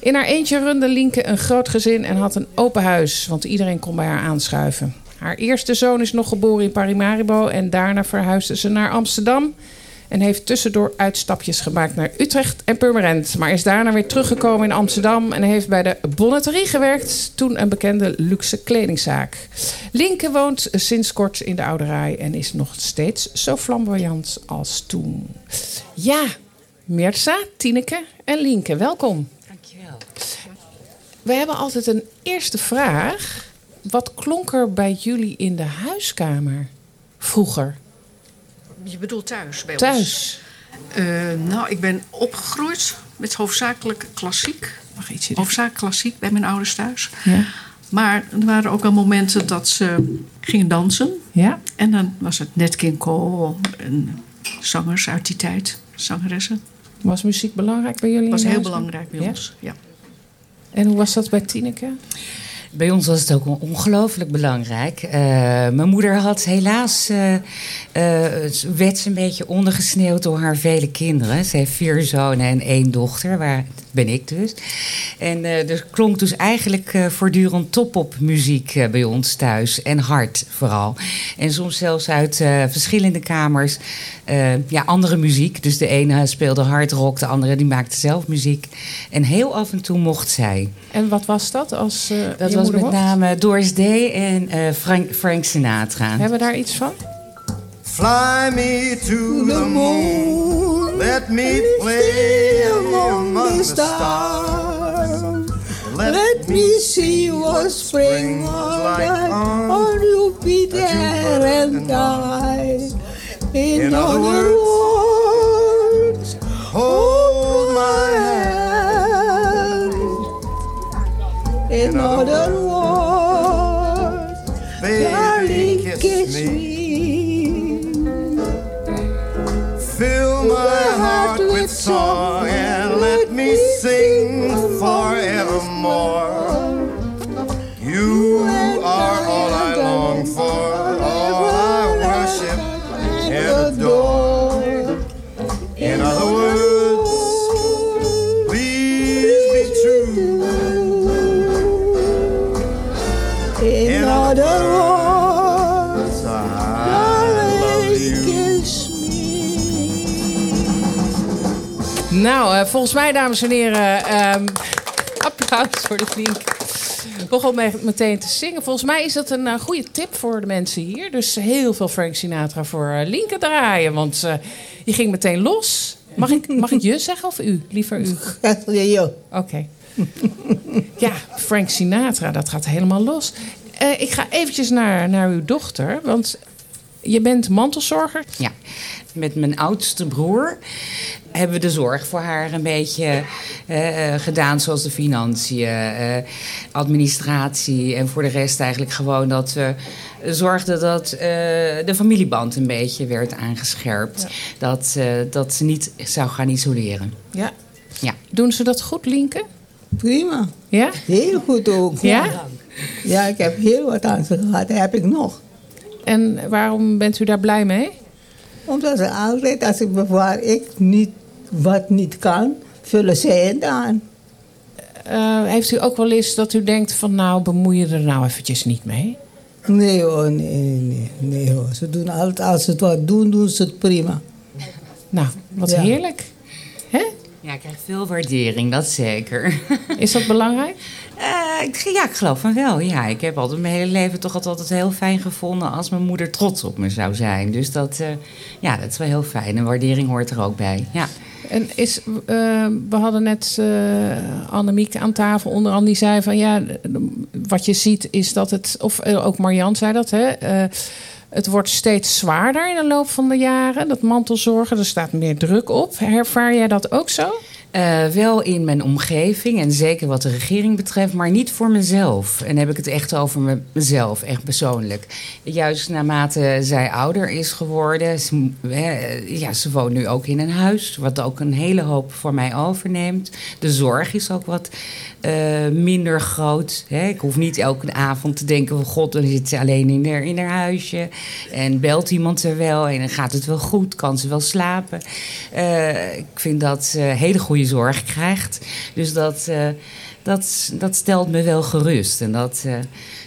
In haar eentje runde Lienke een groot gezin en had een open huis, want iedereen kon bij haar aanschuiven. Haar eerste zoon is nog geboren in Parimaribo en daarna verhuisde ze naar Amsterdam. En heeft tussendoor uitstapjes gemaakt naar Utrecht en Purmerend. Maar is daarna weer teruggekomen in Amsterdam en heeft bij de Bonnetterie gewerkt. Toen een bekende luxe kledingzaak. Linke woont sinds kort in de Oude Rij en is nog steeds zo flamboyant als toen. Ja, Mirza, Tineke en Linke, welkom. Dankjewel. We hebben altijd een eerste vraag. Wat klonk er bij jullie in de huiskamer vroeger? Je bedoelt thuis bij ons? Thuis? Eh, nou, ik ben opgegroeid met hoofdzakelijk klassiek. Mag ietsje doen? Hoofdzakelijk klassiek bij mijn ouders thuis. Ja. Maar er waren ook wel momenten dat ze gingen dansen. Ja? En dan was het Nat King Cole en zangers uit die tijd, zangeressen. Was muziek belangrijk bij jullie? Was heel huis? belangrijk bij Ja? ons. Ja. En hoe was dat bij Tineke? Bij ons was het ook on- ongelooflijk belangrijk. Eh, mijn moeder had helaas, eh, eh, werd ze een beetje ondergesneeuwd door haar vele kinderen. Ze heeft vier zonen en één dochter, waar ben ik dus. En eh, er klonk dus eigenlijk eh, voortdurend top-op muziek eh, bij ons thuis. En hard vooral. En soms zelfs uit verschillende kamers ja, andere muziek. Dus de ene speelde hard rock, de andere die maakte zelf muziek. En heel af en toe mocht zij. En wat was dat als Dat was met mocht? name Doris Day en Frank, Frank Sinatra. Hebben we daar iets van? Fly me to the moon. Let me play among the stars. Let me see what spring was like. You be there and die. In, In other words, Hold my hand. In other words, Baby, darling, kiss me. Song and let me sing forevermore. You are all I long for, Nou, eh, volgens mij, dames en heren, ehm, applaus voor de Flink. Begon me- meteen te zingen. Volgens mij is dat een eh, goede tip voor de mensen hier. Dus heel veel Frank Sinatra voor eh, Linken draaien. Want je ging meteen los. Mag ik, mag ik je zeggen of u? Liever u. Oké. Ja, Frank Sinatra, dat gaat helemaal los. Ik ga eventjes naar, naar uw dochter. Want je bent mantelzorger. Ja, met mijn oudste broer hebben we de zorg voor haar een beetje eh, eh, gedaan, zoals de financiën, eh, administratie en voor de rest eigenlijk gewoon dat we zorgden dat eh, de familieband een beetje werd aangescherpt. Dat, eh, dat ze niet zou gaan isoleren. Ja. Ja. Doen ze dat goed, Linken? Prima. Ja? Heel goed ook. Ja? Ja, ik heb heel wat aan ze gehad. Dat heb ik nog. En waarom bent u daar blij mee? Omdat ze altijd, als ik waar ik niet, wat niet kan, vullen zij het aan. Eh, heeft u ook wel eens dat u denkt van nou, bemoei je er nou eventjes niet mee? Nee hoor, nee, nee, nee hoor. Ze doen altijd, als ze het wat doen, doen ze het prima. Nou, wat Ja. heerlijk. Hè? Ja, ik krijg veel waardering, dat zeker. Is dat belangrijk? Eh, ja, ik geloof van wel. Ja, ik heb altijd mijn hele leven toch altijd, heel fijn gevonden als mijn moeder trots op me zou zijn. Dus dat, eh, ja, dat is wel heel fijn. En waardering hoort er ook bij. Ja. En is, eh, we hadden net Annemiek aan tafel onder andere die zei van ja, wat je ziet is dat het, of ook Marian zei dat, hè, het wordt steeds zwaarder in de loop van de jaren, dat mantelzorgen. Er staat meer druk op. Ervaar jij dat ook zo? Eh, wel in mijn omgeving en zeker wat de regering betreft, maar niet voor mezelf. En heb ik het echt over me- mezelf, echt persoonlijk. Juist naarmate zij ouder is geworden, ze, ja, ze woont nu ook in een huis, wat ook een hele hoop voor mij overneemt. De zorg is ook wat eh, minder groot. Hè. Ik hoef niet elke avond te denken: van god, dan zit ze alleen in haar, in haar huisje. En belt iemand er wel en dan gaat het wel goed, kan ze wel slapen. Eh, ik vind dat hele goede zorg krijgt. Dus dat, eh, dat, dat stelt me wel gerust. En dat eh,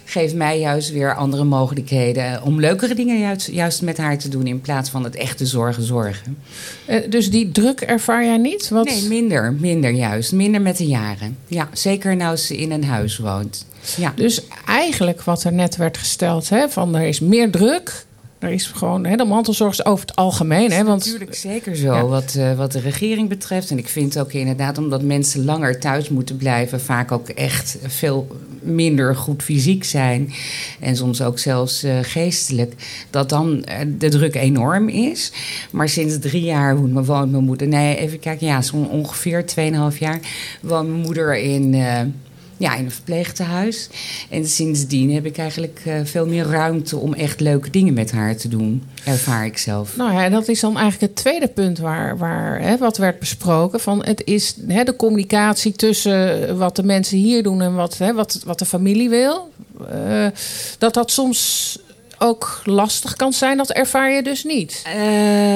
geeft mij juist weer andere mogelijkheden om leukere dingen juist, juist met haar te doen in plaats van het echte zorgen zorgen. Eh, dus die druk ervaar jij niet? Wat... Nee, minder, minder juist. Minder met de jaren. Ja, zeker nou ze in een huis woont. Ja. Dus eigenlijk wat er net werd gesteld, hè, van er is meer druk. Er is gewoon, hè, de mantelzorg is over het algemeen. Hè, want, natuurlijk zeker zo, Ja. wat, eh, wat de regering betreft. En ik vind ook inderdaad, omdat mensen langer thuis moeten blijven... vaak ook echt veel minder goed fysiek zijn. En soms ook zelfs eh, geestelijk. Dat dan eh, de druk enorm is. Maar sinds drie jaar woont, woont mijn moeder... Nee, even kijken, ja, zo'n ongeveer 2,5 jaar... woont mijn moeder in... Ja, in een verpleegtehuis. En sindsdien heb ik eigenlijk eh, veel meer ruimte om echt leuke dingen met haar te doen. Ervaar ik zelf. Nou ja, dat is dan eigenlijk het tweede punt waar, waar hè, wat werd besproken. Van het is hè, de communicatie tussen wat de mensen hier doen en wat, hè, wat, wat de familie wil. Eh, dat dat soms ook lastig kan zijn, dat ervaar je dus niet. Eh,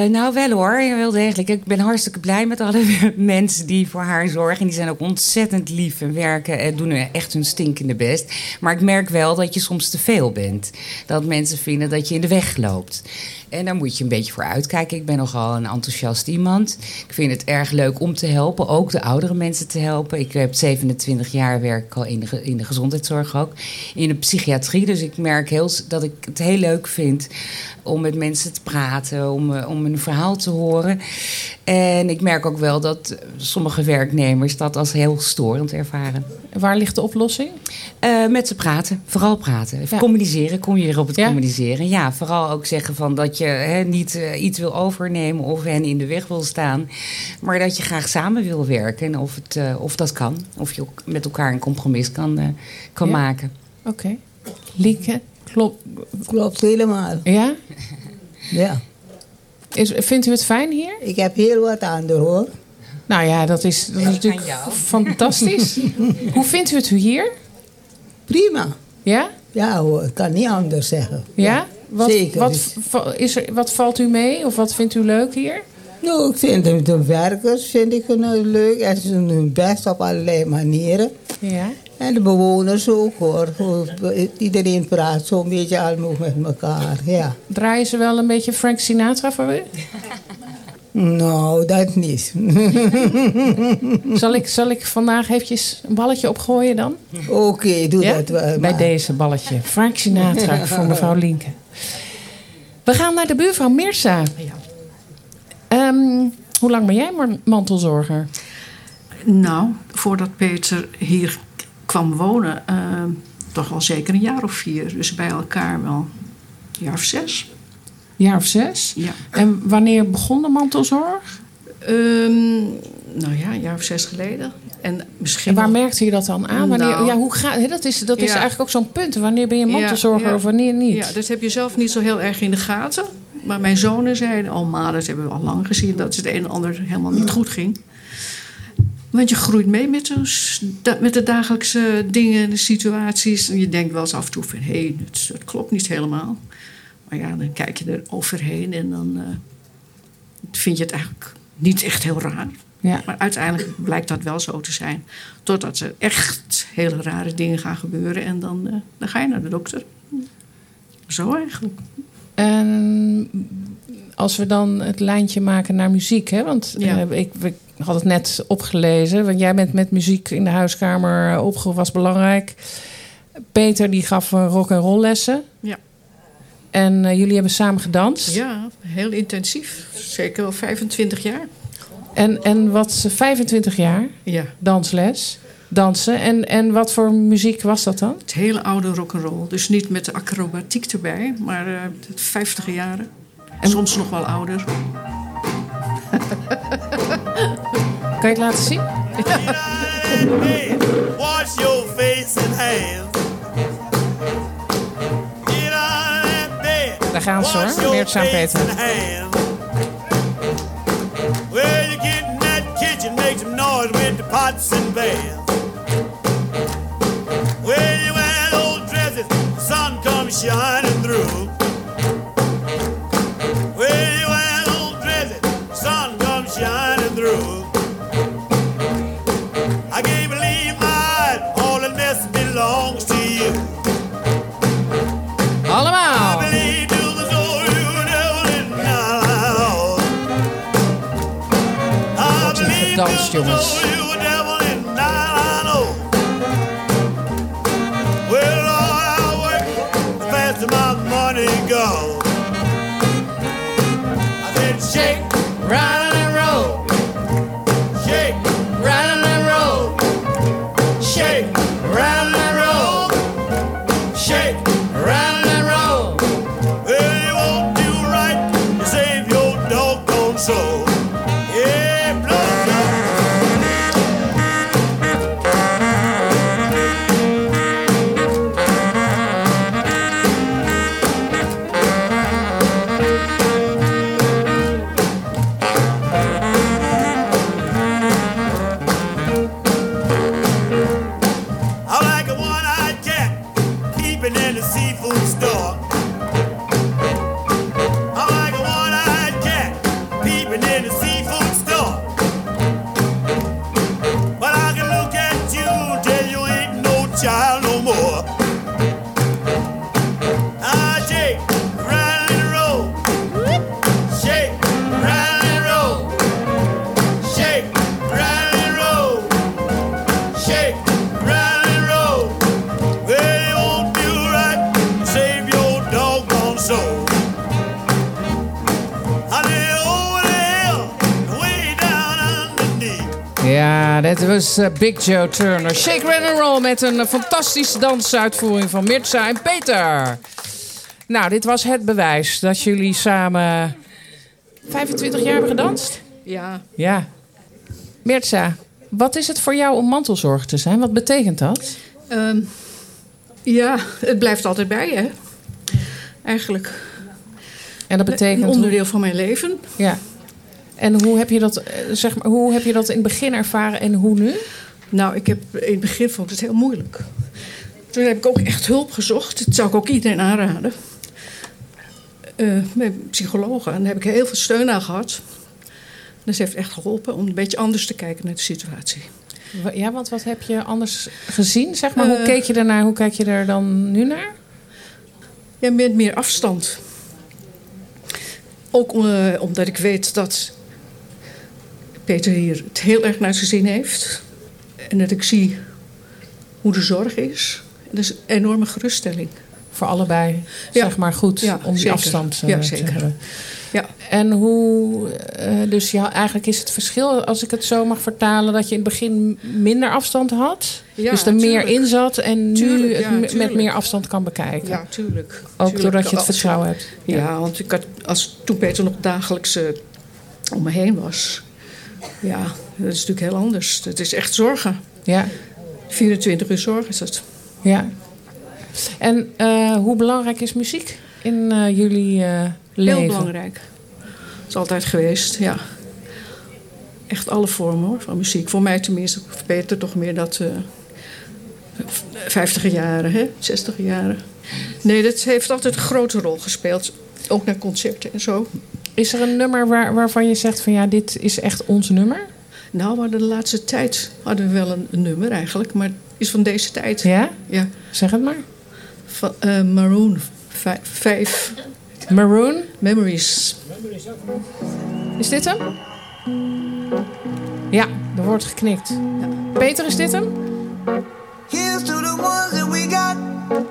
nou, wel hoor, wel degelijk. Ik ben hartstikke blij met alle mensen die voor haar zorgen. En die zijn ook ontzettend lief en werken en doen echt hun stinkende best. Maar ik merk wel dat je soms te veel bent. Dat mensen vinden dat je in de weg loopt. En daar moet je een beetje voor uitkijken. Ik ben nogal een enthousiast iemand. Ik vind het erg leuk om te helpen, ook de oudere mensen te helpen. Ik heb 27 jaar werk al in de, in de gezondheidszorg ook. In de psychiatrie. Dus ik merk heel, dat ik het heel leuk vind om met mensen te praten, om, eh, om een verhaal te horen. En ik merk ook wel dat sommige werknemers dat als heel storend ervaren. Waar ligt de oplossing? Uh, met ze praten, vooral praten. Ja. Communiceren, kom je weer op het ja? communiceren. Ja, vooral ook zeggen van dat je hè, niet uh, iets wil overnemen of hen in de weg wil staan. Maar dat je graag samen wil werken en of, het, uh, of dat kan. Of je met elkaar een compromis kan, kan ja? maken. Oké. Okay. Lieke, klopt. Klopt helemaal. Ja? Ja. Is, vindt u het fijn hier? Ik heb heel wat aan de hoor. Nou ja, dat is, dat is natuurlijk fantastisch. Hoe vindt u het hier? Prima. Ja? Ja hoor, ik kan niet anders zeggen. Ja? Wat, Zeker. Wat, is er, wat valt u mee of wat vindt u leuk hier? Nou, ik vind de, de werkers vind ik een, leuk. En ze doen hun best op allerlei manieren. Ja. En de bewoners ook hoor. Iedereen praat zo'n beetje allemaal met elkaar. Ja. Draaien ze wel een beetje Frank Sinatra voor u? Nou, dat niet. zal, ik, zal ik vandaag eventjes een balletje opgooien dan? Oké, okay, doe ja? dat wel. Bij maar. deze balletje. Frank Sinatra voor mevrouw Linke. We gaan naar de buurvrouw Mirsa. Ja. Um, hoe lang ben jij mantelzorger? Nou, voordat Peter hier kwam wonen, uh, toch al zeker een jaar of vier. Dus bij elkaar wel een jaar of zes. Jaar of zes? Ja. En wanneer begon de mantelzorg? Um, nou ja, een jaar of zes geleden. En, misschien en waar merkte je dat dan aan? Wanneer, Nou, ja, hoe gaat, dat is, dat is eigenlijk ook zo'n punt. Wanneer ben je mantelzorger ja. of wanneer niet? Ja, dat heb je zelf niet zo heel erg in de gaten. Maar mijn zonen zeiden al, maar dat hebben we al lang gezien... dat het een en ander helemaal niet goed ging. Want je groeit mee met, de, met de dagelijkse dingen, de situaties. En je denkt wel eens af en toe van... hé, hey, het, het, klopt niet helemaal. Maar ja, dan kijk je er overheen en dan uh, vind je het eigenlijk niet echt heel raar. Ja. Maar uiteindelijk blijkt dat wel zo te zijn. Totdat er echt hele rare dingen gaan gebeuren. En dan, uh, dan ga je naar de dokter. Zo eigenlijk. En als we dan het lijntje maken naar muziek, hè? want Ja. eh, ik, ik had het net opgelezen, want jij bent met muziek in de huiskamer eh, opgegroeid, was belangrijk. Peter die gaf rock en roll lessen. Ja. En uh, jullie hebben samen gedanst. Ja, heel intensief. Zeker wel 25 jaar. En, en wat 25 jaar Ja. dansles, dansen. En, en wat voor muziek was dat dan? Het hele oude rock'n'roll. Dus niet met de acrobatiek erbij, maar uh, het 50 jaren. En soms nog wel ouder. Kan je het laten zien? Wash your face and hands. Daar gaan ze hoor, Meert Peter. Well, you get in that kitchen, make some noise with the pots and pans. Well, you wear those dresses, the sun comes shining through. Believe gedanst, jongens. you devil Eh, Big Joe Turner. Shake, and Roll met een eh, fantastische dansuitvoering van Mirza en Peter. Nou, dit was het bewijs dat jullie samen 25 jaar hebben gedanst. Ja, Ja. Mirza, wat is het voor jou om mantelzorger te zijn? Wat betekent dat? ehm, ja, het blijft altijd bij je. Eigenlijk En dat betekent... een onderdeel van mijn leven. Ja. En hoe heb je dat, eh, zeg maar, hoe heb je dat in het begin ervaren en hoe nu? Nou, ik heb in het begin vond ik het heel moeilijk. Toen heb ik ook echt hulp gezocht. Dat zou ik ook iedereen aanraden. Eh met psychologen. En daar heb ik heel veel steun aan gehad. Dat heeft echt geholpen om een beetje anders te kijken naar de situatie. Ja, want wat heb je anders gezien? Zeg maar, hoe Eh. keek je ernaar? Hoe kijk je er dan nu naar? Ja, met meer afstand. Ook omdat ik weet dat Peter hier het heel erg naar zijn zin heeft. En dat ik zie hoe de zorg is. Dat is een enorme geruststelling. Voor allebei, Ja. zeg maar goed, Ja, om die zeker. afstand eh, Ja, te zeker. hebben. Ja. En hoe, eh, dus ja, eigenlijk is het verschil, als ik het zo mag vertalen, dat je in het begin minder afstand had. Ja, dus er meer in zat en nu het ja, met meer afstand kan bekijken. Ja, tuurlijk. Ook Tuurlijk. doordat je het vertrouwen hebt. Ja, want ik had, als, toen Peter nog dagelijks eh, om me heen was... Ja, dat is natuurlijk heel anders. Het is echt zorgen. Ja. 24 uur zorg is het. Ja. En eh, hoe belangrijk is muziek in eh, jullie eh, leven? Heel belangrijk. Het is altijd geweest, ja. Echt alle vormen hoor, van muziek. Voor mij tenminste, Peter toch meer dat... eh 50 jaren, hè? 60 jaren. Nee, dat heeft altijd een grote rol gespeeld. Ook naar concerten en zo. Is er een nummer waar, waarvan je zegt van ja, dit is echt ons nummer? Nou, we hadden de laatste tijd hadden we wel een, een nummer eigenlijk, maar het is van deze tijd. Ja? Ja. Zeg het maar. Van, eh, Maroon 5. Maroon? Memories. Is dit hem? Ja, er wordt geknikt. Peter, is dit hem? Here's to the ones that we got.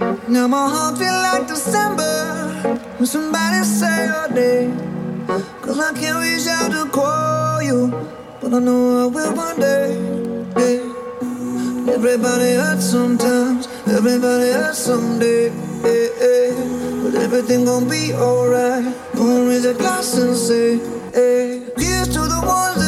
Now my heart feel like December when somebody say your name. Cause I can't reach out to call you, but I know I will one day. yeah. Everybody hurts sometimes, everybody hurts someday. yeah, yeah. But everything gon' be alright. Gonna raise a glass and say, hey. Here's to the ones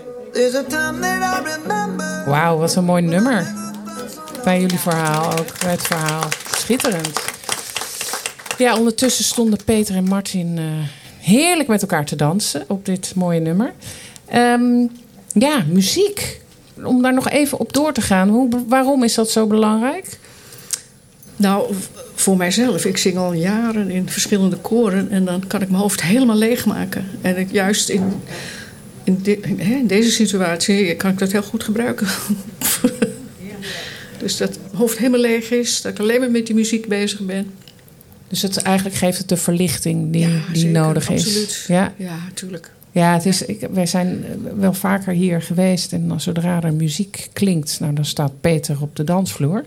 Wauw, wat een mooi nummer. Bij jullie verhaal ook, bij het verhaal. Schitterend. Ja, ondertussen stonden Peter en Martin eh, heerlijk met elkaar te dansen op dit mooie nummer. Ehm, ja, muziek. Om daar nog even op door te gaan. Hoe, waarom is dat zo belangrijk? Nou, voor mijzelf. Ik zing al jaren in verschillende koren. En dan kan ik mijn hoofd helemaal leegmaken. En ik, juist in, in, deze situatie kan ik dat heel goed gebruiken. dus dat mijn hoofd helemaal leeg is. Dat ik alleen maar met die muziek bezig ben. Dus het, eigenlijk geeft het de verlichting die, die zeker, nodig is. absoluut. Ja, Ja, tuurlijk. ja het is, ik, wij zijn wel vaker hier geweest. En dan zodra er muziek klinkt, nou, dan staat Peter op de dansvloer.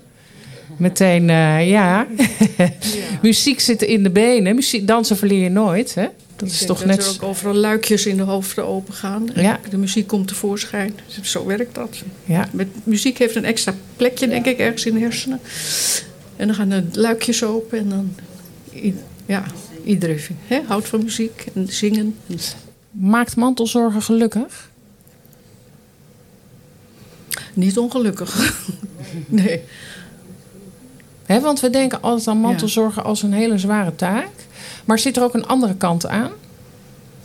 Meteen, eh, ja. muziek zit in de benen. Muziek, dansen verleer je nooit, hè? Dat Ik is denk toch dat net... er ook overal luikjes in de hoofden open gaan. En Ja. De muziek komt tevoorschijn. Zo werkt dat. Ja. Met, muziek heeft een extra plekje, denk ik, ergens in de hersenen. En dan gaan de luikjes open. En dan... Ja, iedereen hè, houdt van muziek en zingen. En- Maakt mantelzorgen gelukkig? Niet ongelukkig. nee. Hè, want we denken altijd aan mantelzorgen als een hele zware taak. Maar zit er ook een andere kant aan?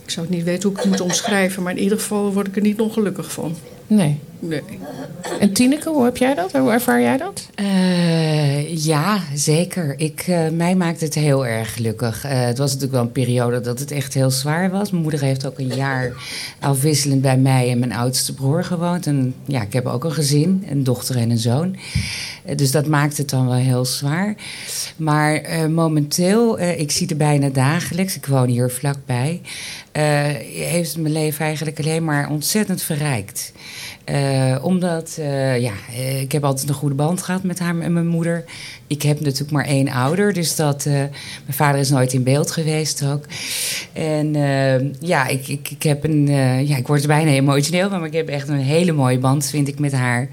Ik zou het niet weten hoe ik het moet omschrijven, maar in ieder geval word ik er niet ongelukkig van. Nee. Nee. En Tineke, hoe heb jij dat? Hoe ervaar jij dat? Eh, ja, zeker. Ik, eh, mij maakt het heel erg gelukkig. Eh, het was natuurlijk wel een periode dat het echt heel zwaar was. Mijn moeder heeft ook een jaar afwisselend bij mij en mijn oudste broer gewoond. En ja, ik heb ook een gezin, een dochter en een zoon. Dus dat maakt het dan wel heel zwaar. Maar momenteel, ik zie het bijna dagelijks, ik woon hier vlakbij, heeft mijn leven eigenlijk alleen maar ontzettend verrijkt. Eh, omdat, eh, ja, eh, ik heb altijd een goede band gehad met haar en mijn moeder. Ik heb natuurlijk maar één ouder, dus dat, mijn vader is nooit in beeld geweest ook. En ja, ik, ik, ik heb een, ja, ik word bijna emotioneel, maar ik heb echt een hele mooie band, vind ik, met haar.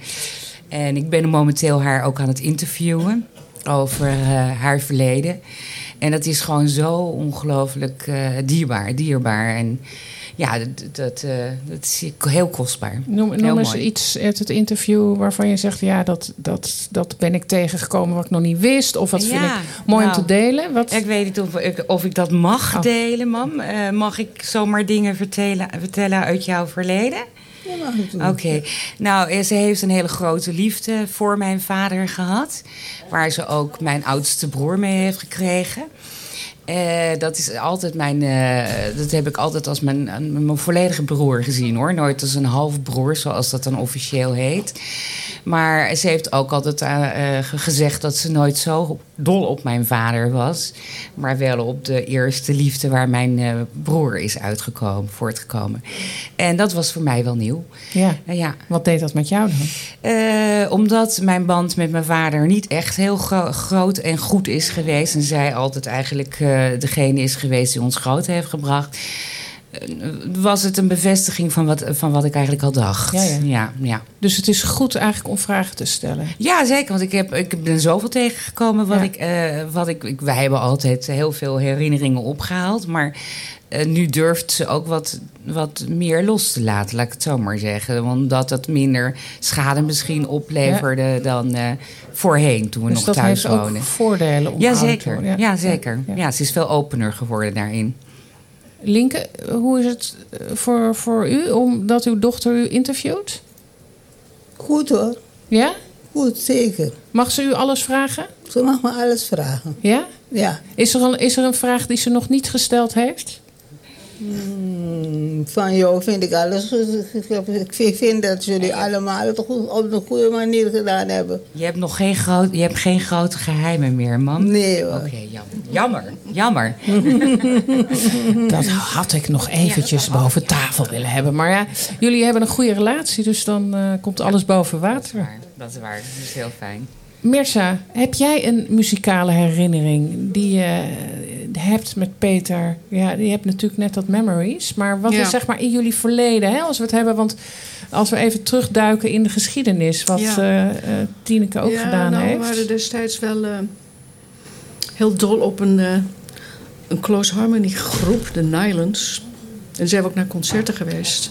En ik ben momenteel haar ook aan het interviewen over haar verleden. En dat is gewoon zo ongelooflijk dierbaar, dierbaar. En ja, dat, dat, eh, dat is heel kostbaar. Noem, Heel noem eens mooi. iets uit het interview waarvan je zegt... ja, dat, dat, dat ben ik tegengekomen wat ik nog niet wist. Of wat vind ik mooi om nou, te delen. Wat... Ik weet niet of ik, of ik dat mag Oh. delen, mam. Eh, mag ik zomaar dingen vertellen, vertellen uit jouw verleden? Oké. Nou, eh, ze heeft een hele grote liefde voor mijn vader gehad. Waar ze ook mijn oudste broer mee heeft gekregen. Eh, dat is altijd mijn. eh, dat heb ik altijd als mijn, mijn volledige broer gezien hoor. Nooit als een halfbroer, zoals dat dan officieel heet. Maar ze heeft ook altijd eh, ge- gezegd dat ze nooit zo dol op mijn vader was. Maar wel op de eerste liefde waar mijn broer is uitgekomen, voortgekomen. En dat was voor mij wel nieuw. Ja. Ja. Wat deed dat met jou dan? Omdat mijn band met mijn vader niet echt heel gro- groot en goed is geweest. En zij altijd eigenlijk degene is geweest die ons groot heeft gebracht. Eh, was het een bevestiging van wat, van wat ik eigenlijk al dacht. Ja, ja. ja, ja. Dus het is goed eigenlijk om vragen te stellen. Ja, zeker. Want ik, heb, ik ben zoveel tegengekomen. Wat Ja. ik, eh, wat ik, ik, wij hebben altijd heel veel herinneringen opgehaald. Maar eh, nu durft ze ook wat, wat meer los te laten, laat ik het zo maar zeggen. Omdat dat minder schade misschien opleverde dan voorheen toen we dus nog dat thuis heeft ook voordelen om Ja, zeker. worden. Ja, zeker. Ja. Ja, ze is veel opener geworden daarin. Linke, hoe is het eh, voor, voor u omdat uw dochter u interviewt? Goed hoor. Ja? Goed, zeker. Mag ze u alles vragen? Ze mag me alles vragen. Ja? Ja. Is er, een, is er een vraag die ze nog niet gesteld heeft? Hmm, van jou vind ik alles. Ik vind- dat jullie allemaal het goed, op de goede manier gedaan hebben. Je hebt nog geen, groot, je hebt geen grote geheimen meer, mam? Nee hoor. Oké, jammer. Jammer. Jammer. Dat had ik nog eventjes boven tafel willen hebben. Maar ja, jullie hebben een goede relatie, dus dan eh, komt alles boven water. Dat is waar. Dat is heel fijn. Mirza, heb jij een muzikale herinnering die je eh, hebt met Peter? Ja, je hebt natuurlijk net dat memories. Maar wat Ja. is zeg maar in jullie verleden, hè, als we het hebben? Want als we even terugduiken in de geschiedenis, wat Ja. eh, eh, Tineke ook ja, gedaan nou, heeft. we waren destijds wel eh, heel dol op een, een close harmony groep, de Nylands. En zijn we ook naar concerten geweest.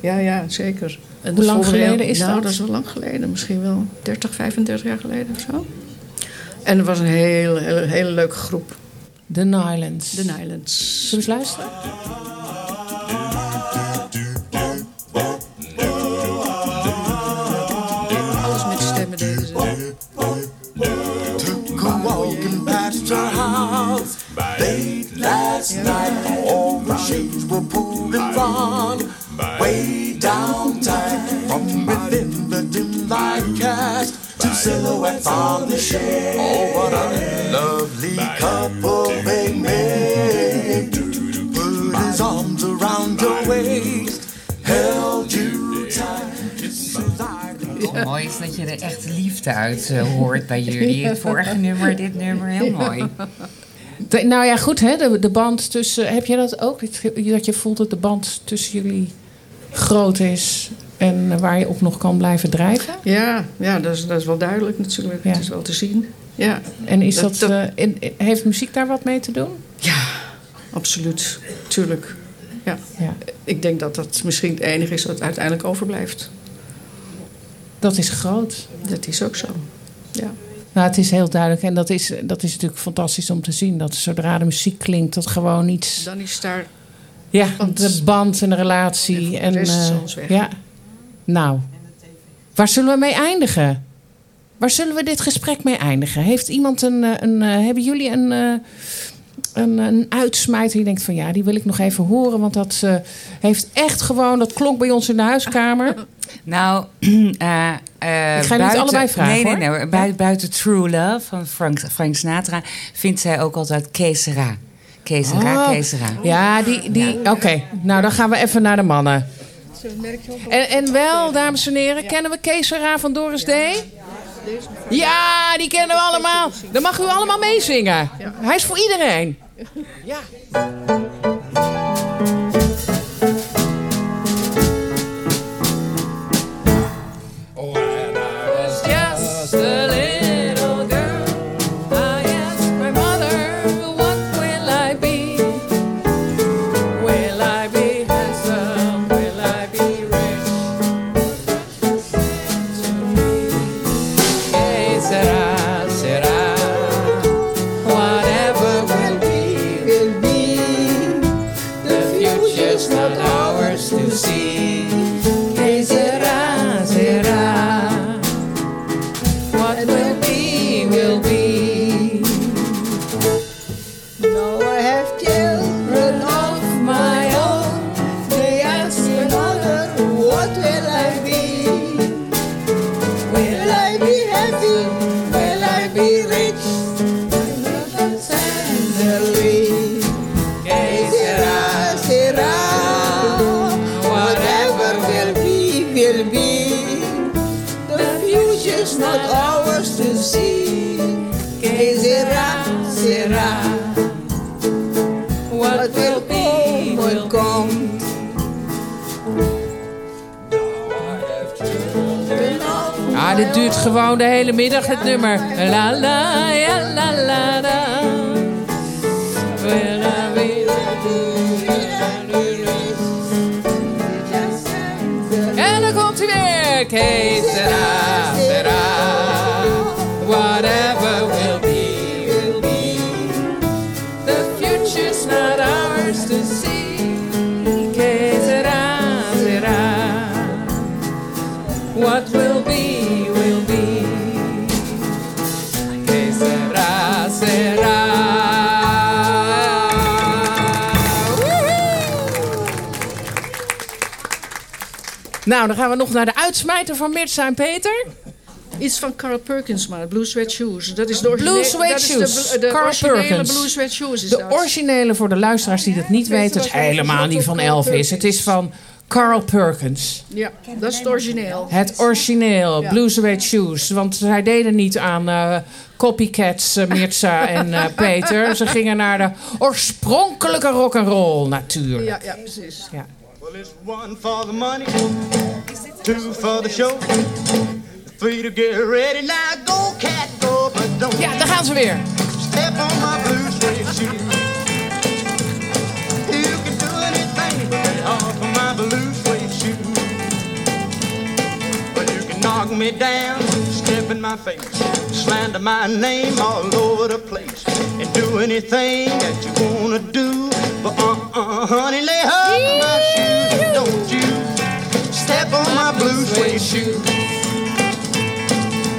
Ja, ja, zeker. En Hoe de lang geleden is nou, dat? dat is wel lang geleden. Misschien wel 30, 35 jaar geleden of zo. En het was een hele, hele, hele leuke groep. De Nylands. De Nylands. Zullen we eens luisteren? Alles met stemmen deden ze. Took a walking past your house late last night. All the shades were pulled and drawn way downtown. From within the dim light cast two silhouettes on the shade. Oh, what a lovely couple mooi is dat je er echt liefde uit eh, hoort bij jullie. Het vorige nummer, dit nummer, heel mooi. De- nou ja, goed, hè, de, de band tussen. Heb jij dat ook? Dat- je voelt dat de band tussen jullie groot is en waar je op nog kan blijven drijven? Ja, ja dat, is, dat is wel duidelijk natuurlijk. Ja. Het is wel te zien. Ja. En is dat, Dat- eh, in- heeft muziek daar wat mee te doen? Absoluut, tuurlijk. Ja. Ja. Ik denk dat dat misschien het enige is wat uiteindelijk overblijft. Dat is groot. Dat is ook zo. Ja. Nou, het is heel duidelijk. En dat is, dat is natuurlijk fantastisch om te zien. Dat zodra de muziek klinkt, dat gewoon iets... Dan is daar Ja, de band en de relatie. En, de rest is eh, weg. Ja. Nou, waar zullen we mee eindigen? Waar zullen we dit gesprek mee eindigen? Heeft iemand een... eh, een eh, hebben jullie een... een, een uitsmijter die denkt van ja, die wil ik nog even horen. Want dat heeft echt gewoon, dat klonk bij ons in de huiskamer. Nou, eh, eh, Ik ga niet buiten- allebei vragen, Nee, nee, nee. Buiten True Love van Frank, Frank Sinatra vindt zij ook altijd Kesera. Kesera, Oh, Kesera. Ja, die. die Oké, nou dan gaan we even naar de mannen. En, en wel, dames en heren, kennen we Kees Serra van Doris D? Ja, die kennen we allemaal. Dan mag u allemaal meezingen. Hij is voor iedereen. Ja. De hele middag, het nummer. La la, la la la. En dan komt hij weer. Que Nou, dan gaan we nog naar de uitsmijter van Mirza en Peter. Iets van Carl Perkins, maar Blue Sweat Shoes. Dat is de originele, Blue Sweat Shoes. De, de Carl originele Perkins. Blue Sweat Shoes is De dat. originele voor de luisteraars die dat niet weten, is helemaal niet van Elvis. Het is van Carl Perkins. Ja, dat is het origineel. Het origineel, Ja. Blue Suede Shoes. Want zij deden niet aan eh, copycats, eh, Mirza en eh, Peter. Ze gingen naar de oorspronkelijke rock'n'roll natuurlijk. Ja, ja, precies. Ja. Well, it's one for the money, two for the show, three to get ready. Now go, cat, go, but don't Ja, daar gaan ze weer. step on my blue suede shoe. You can do anything but off of my blue suede shoe. Well, you can knock me down, step in my face, slander my name all over the place, and do anything that you wanna do. Uh-uh, honey, lay off of my shoes, don't you step on my blue suede shoe.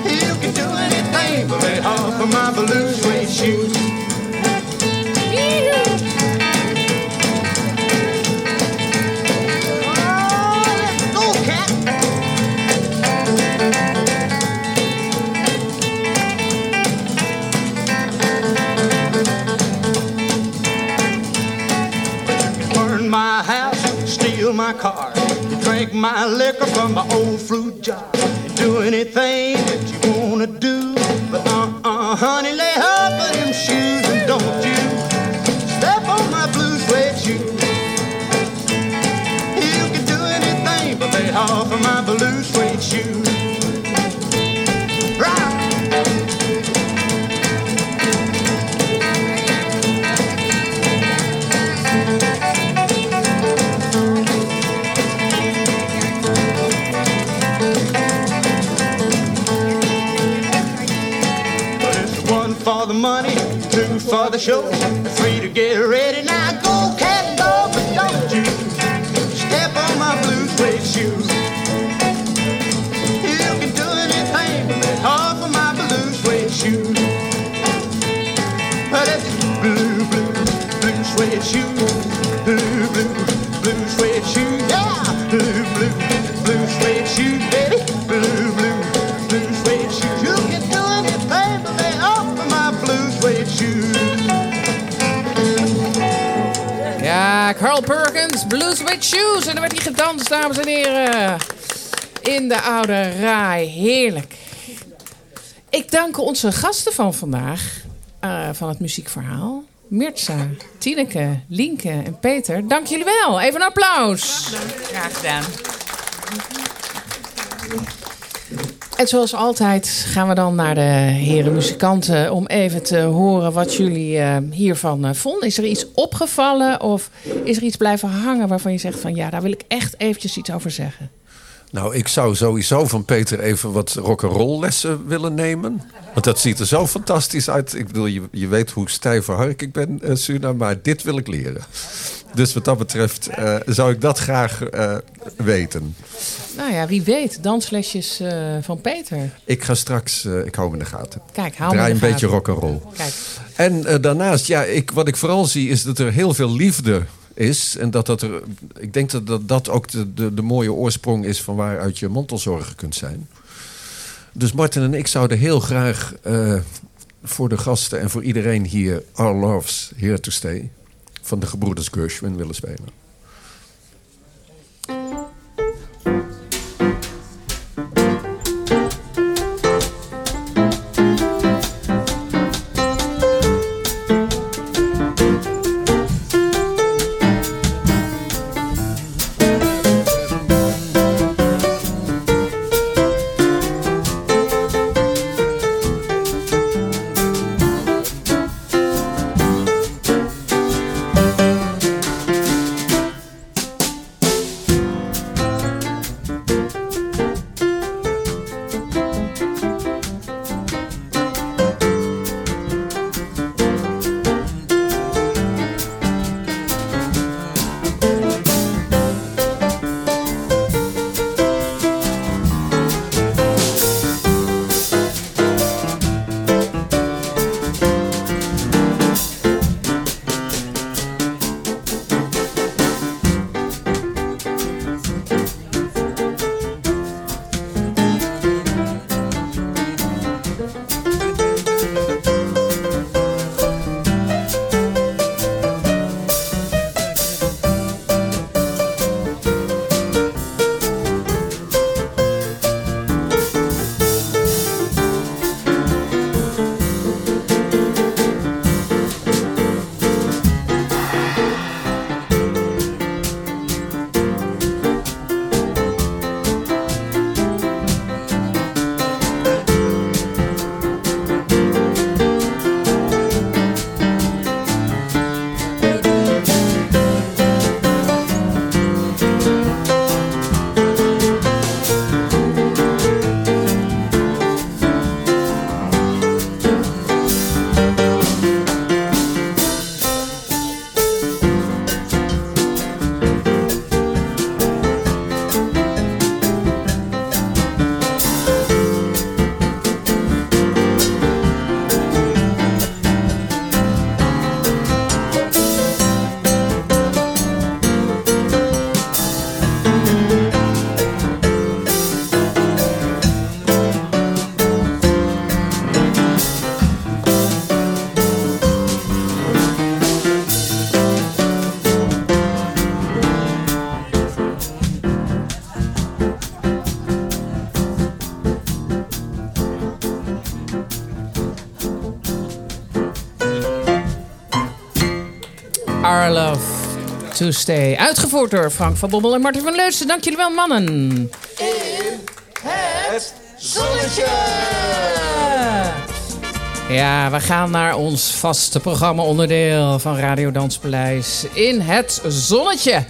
You can do anything but lay off of my blue suede shoes. My car, drink my liquor from my old fruit jar, do anything that you wanna do. But uh-uh, honey, lay off of them shoes and don't you step on my blue suede shoe. You can do anything but lay off of my blue suede shoes. For the show. Three to get ready. Now go, cat, go, but don't you step on my blue suede shoes. Carl Perkins, Blues with Shoes. En er werd hij gedanst, dames en heren. In de oude raai. Heerlijk. Ik dank onze gasten van vandaag. eh, van het muziekverhaal. Mirza, Tineke, Lienke en Peter. Dank jullie wel. Even een applaus. Graag gedaan. En zoals altijd gaan we dan naar de heren muzikanten om even te horen wat jullie eh, hiervan eh, vonden. Is er iets opgevallen of is er iets blijven hangen waarvan je zegt van ja, daar wil ik echt eventjes iets over zeggen? Nou, ik zou sowieso van Peter even wat rock'n'roll lessen willen nemen. Want dat ziet er zo fantastisch uit. Ik bedoel, je, je weet hoe stijve hark ik ben, eh, Suna, maar dit wil ik leren. Dus wat dat betreft zou ik dat graag weten. Nou ja, wie weet, danslesjes eh, van Peter. Ik ga straks, eh, ik hou hem in de gaten. Kijk, hou me Draai in een de beetje gaten. rock'n'roll. Kijk. En eh, daarnaast, ja, ik, wat ik vooral zie is dat er heel veel liefde is. En dat dat er, ik denk dat dat, dat ook de, de, de mooie oorsprong is van waaruit je mantelzorger kunt zijn. Dus Martin en ik zouden heel graag voor de gasten en voor iedereen hier Our Loves Here to Stay van de gebroeders Gershwin willen spelen. To Stay. Uitgevoerd door Frank van Bommel en Martin van Leutsen. Dank jullie wel, mannen. Het zonnetje! Ja, we gaan naar ons vaste programma-onderdeel van Radio Danspaleis. In het zonnetje.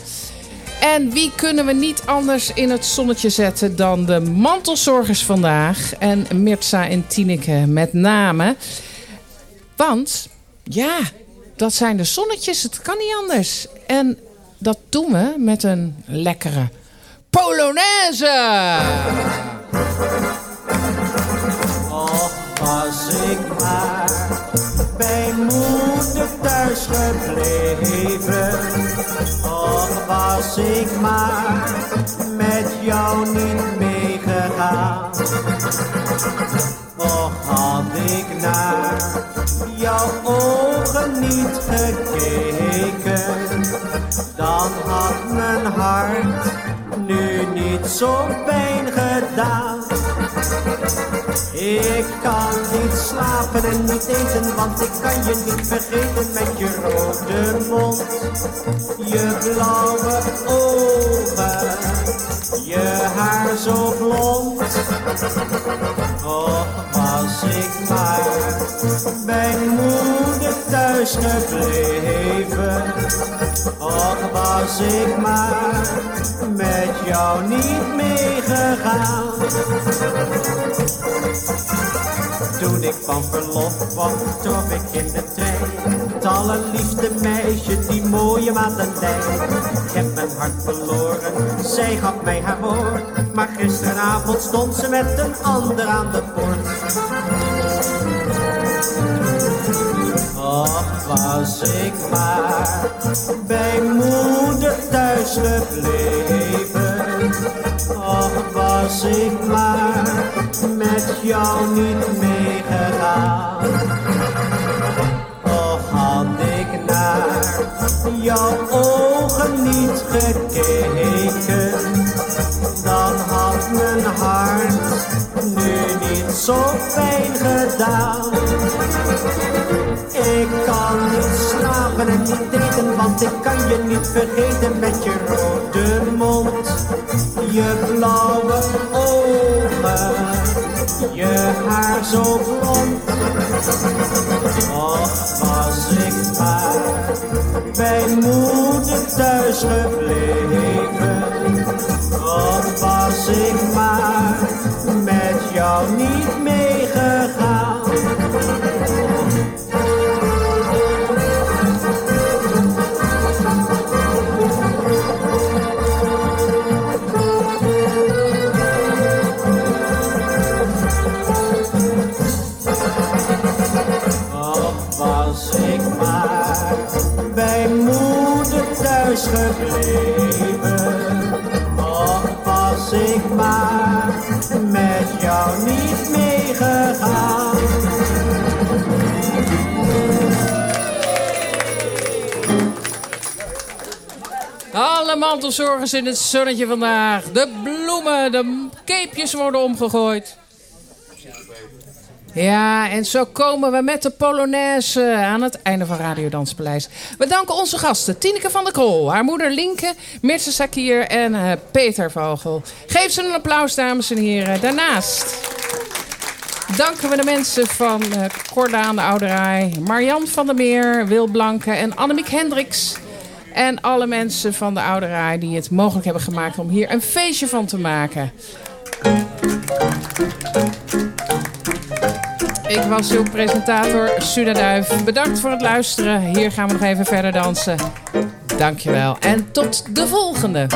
En wie kunnen we niet anders in het zonnetje zetten dan de mantelzorgers vandaag. En Mirza en Tineke met name. Want Ja, dat zijn de zonnetjes. Het kan niet anders. En dat doen we met een lekkere Polonaise. Och, was ik maar bij moeder thuis gebleven. Och, was ik maar met jou niet Och, had ik naar jouw ogen niet gekeken, dan had mijn hart nu niet zo pijn gedaan. Ik kan niet slapen en niet eten, want ik kan je niet vergeten met je rode mond, je blauwe ogen, je haar zo blond. Och, was ik maar bij moeder thuis gebleven. Och, was ik maar met jou niet meegegaan. Toen ik van verlof kwam, trok ik in de trein. Het allerliefste meisje, die mooie Madeleine. Ik heb mijn hart verloren, zij gaf mij haar woord. Maar gisteravond stond ze met een ander aan de poort. Och, was ik maar bij moeder thuis gebleven. Och, was ik maar met jou niet meegegaan. Och, had ik naar jouw ogen niet gekeken, dan had mijn hart nu niet zo pijn gedaan. Ik kan niet slapen en niet eten, want ik kan je niet vergeten met je rode mond, je blauwe ogen, je haar zo blond. Och, was ik maar bij moeder thuis gebleven. Och, was ik maar jou niet meegegaan. Gebleven. Och, was ik maar niet meegegaan. Alle mantelzorgers in het zonnetje vandaag. De bloemen, de keepjes worden omgegooid. Ja, en zo komen we met de Polonaise aan het einde van Radio Danspaleis. We danken onze gasten Tineke van der Krol, haar moeder Linke, Mirce Sakier en eh, Peter Vogel. Geef ze een applaus, dames en heren. Daarnaast danken we de mensen van uh, Corda aan de Ouderij, Marian van der Meer, Wil Blanke en Annemiek Hendricks. En alle mensen van de Ouderij die het mogelijk hebben gemaakt om hier een feestje van te maken. Ik was uw presentator, Suda Duif. Bedankt voor het luisteren. Hier gaan we nog even verder dansen. Dankjewel en tot de volgende.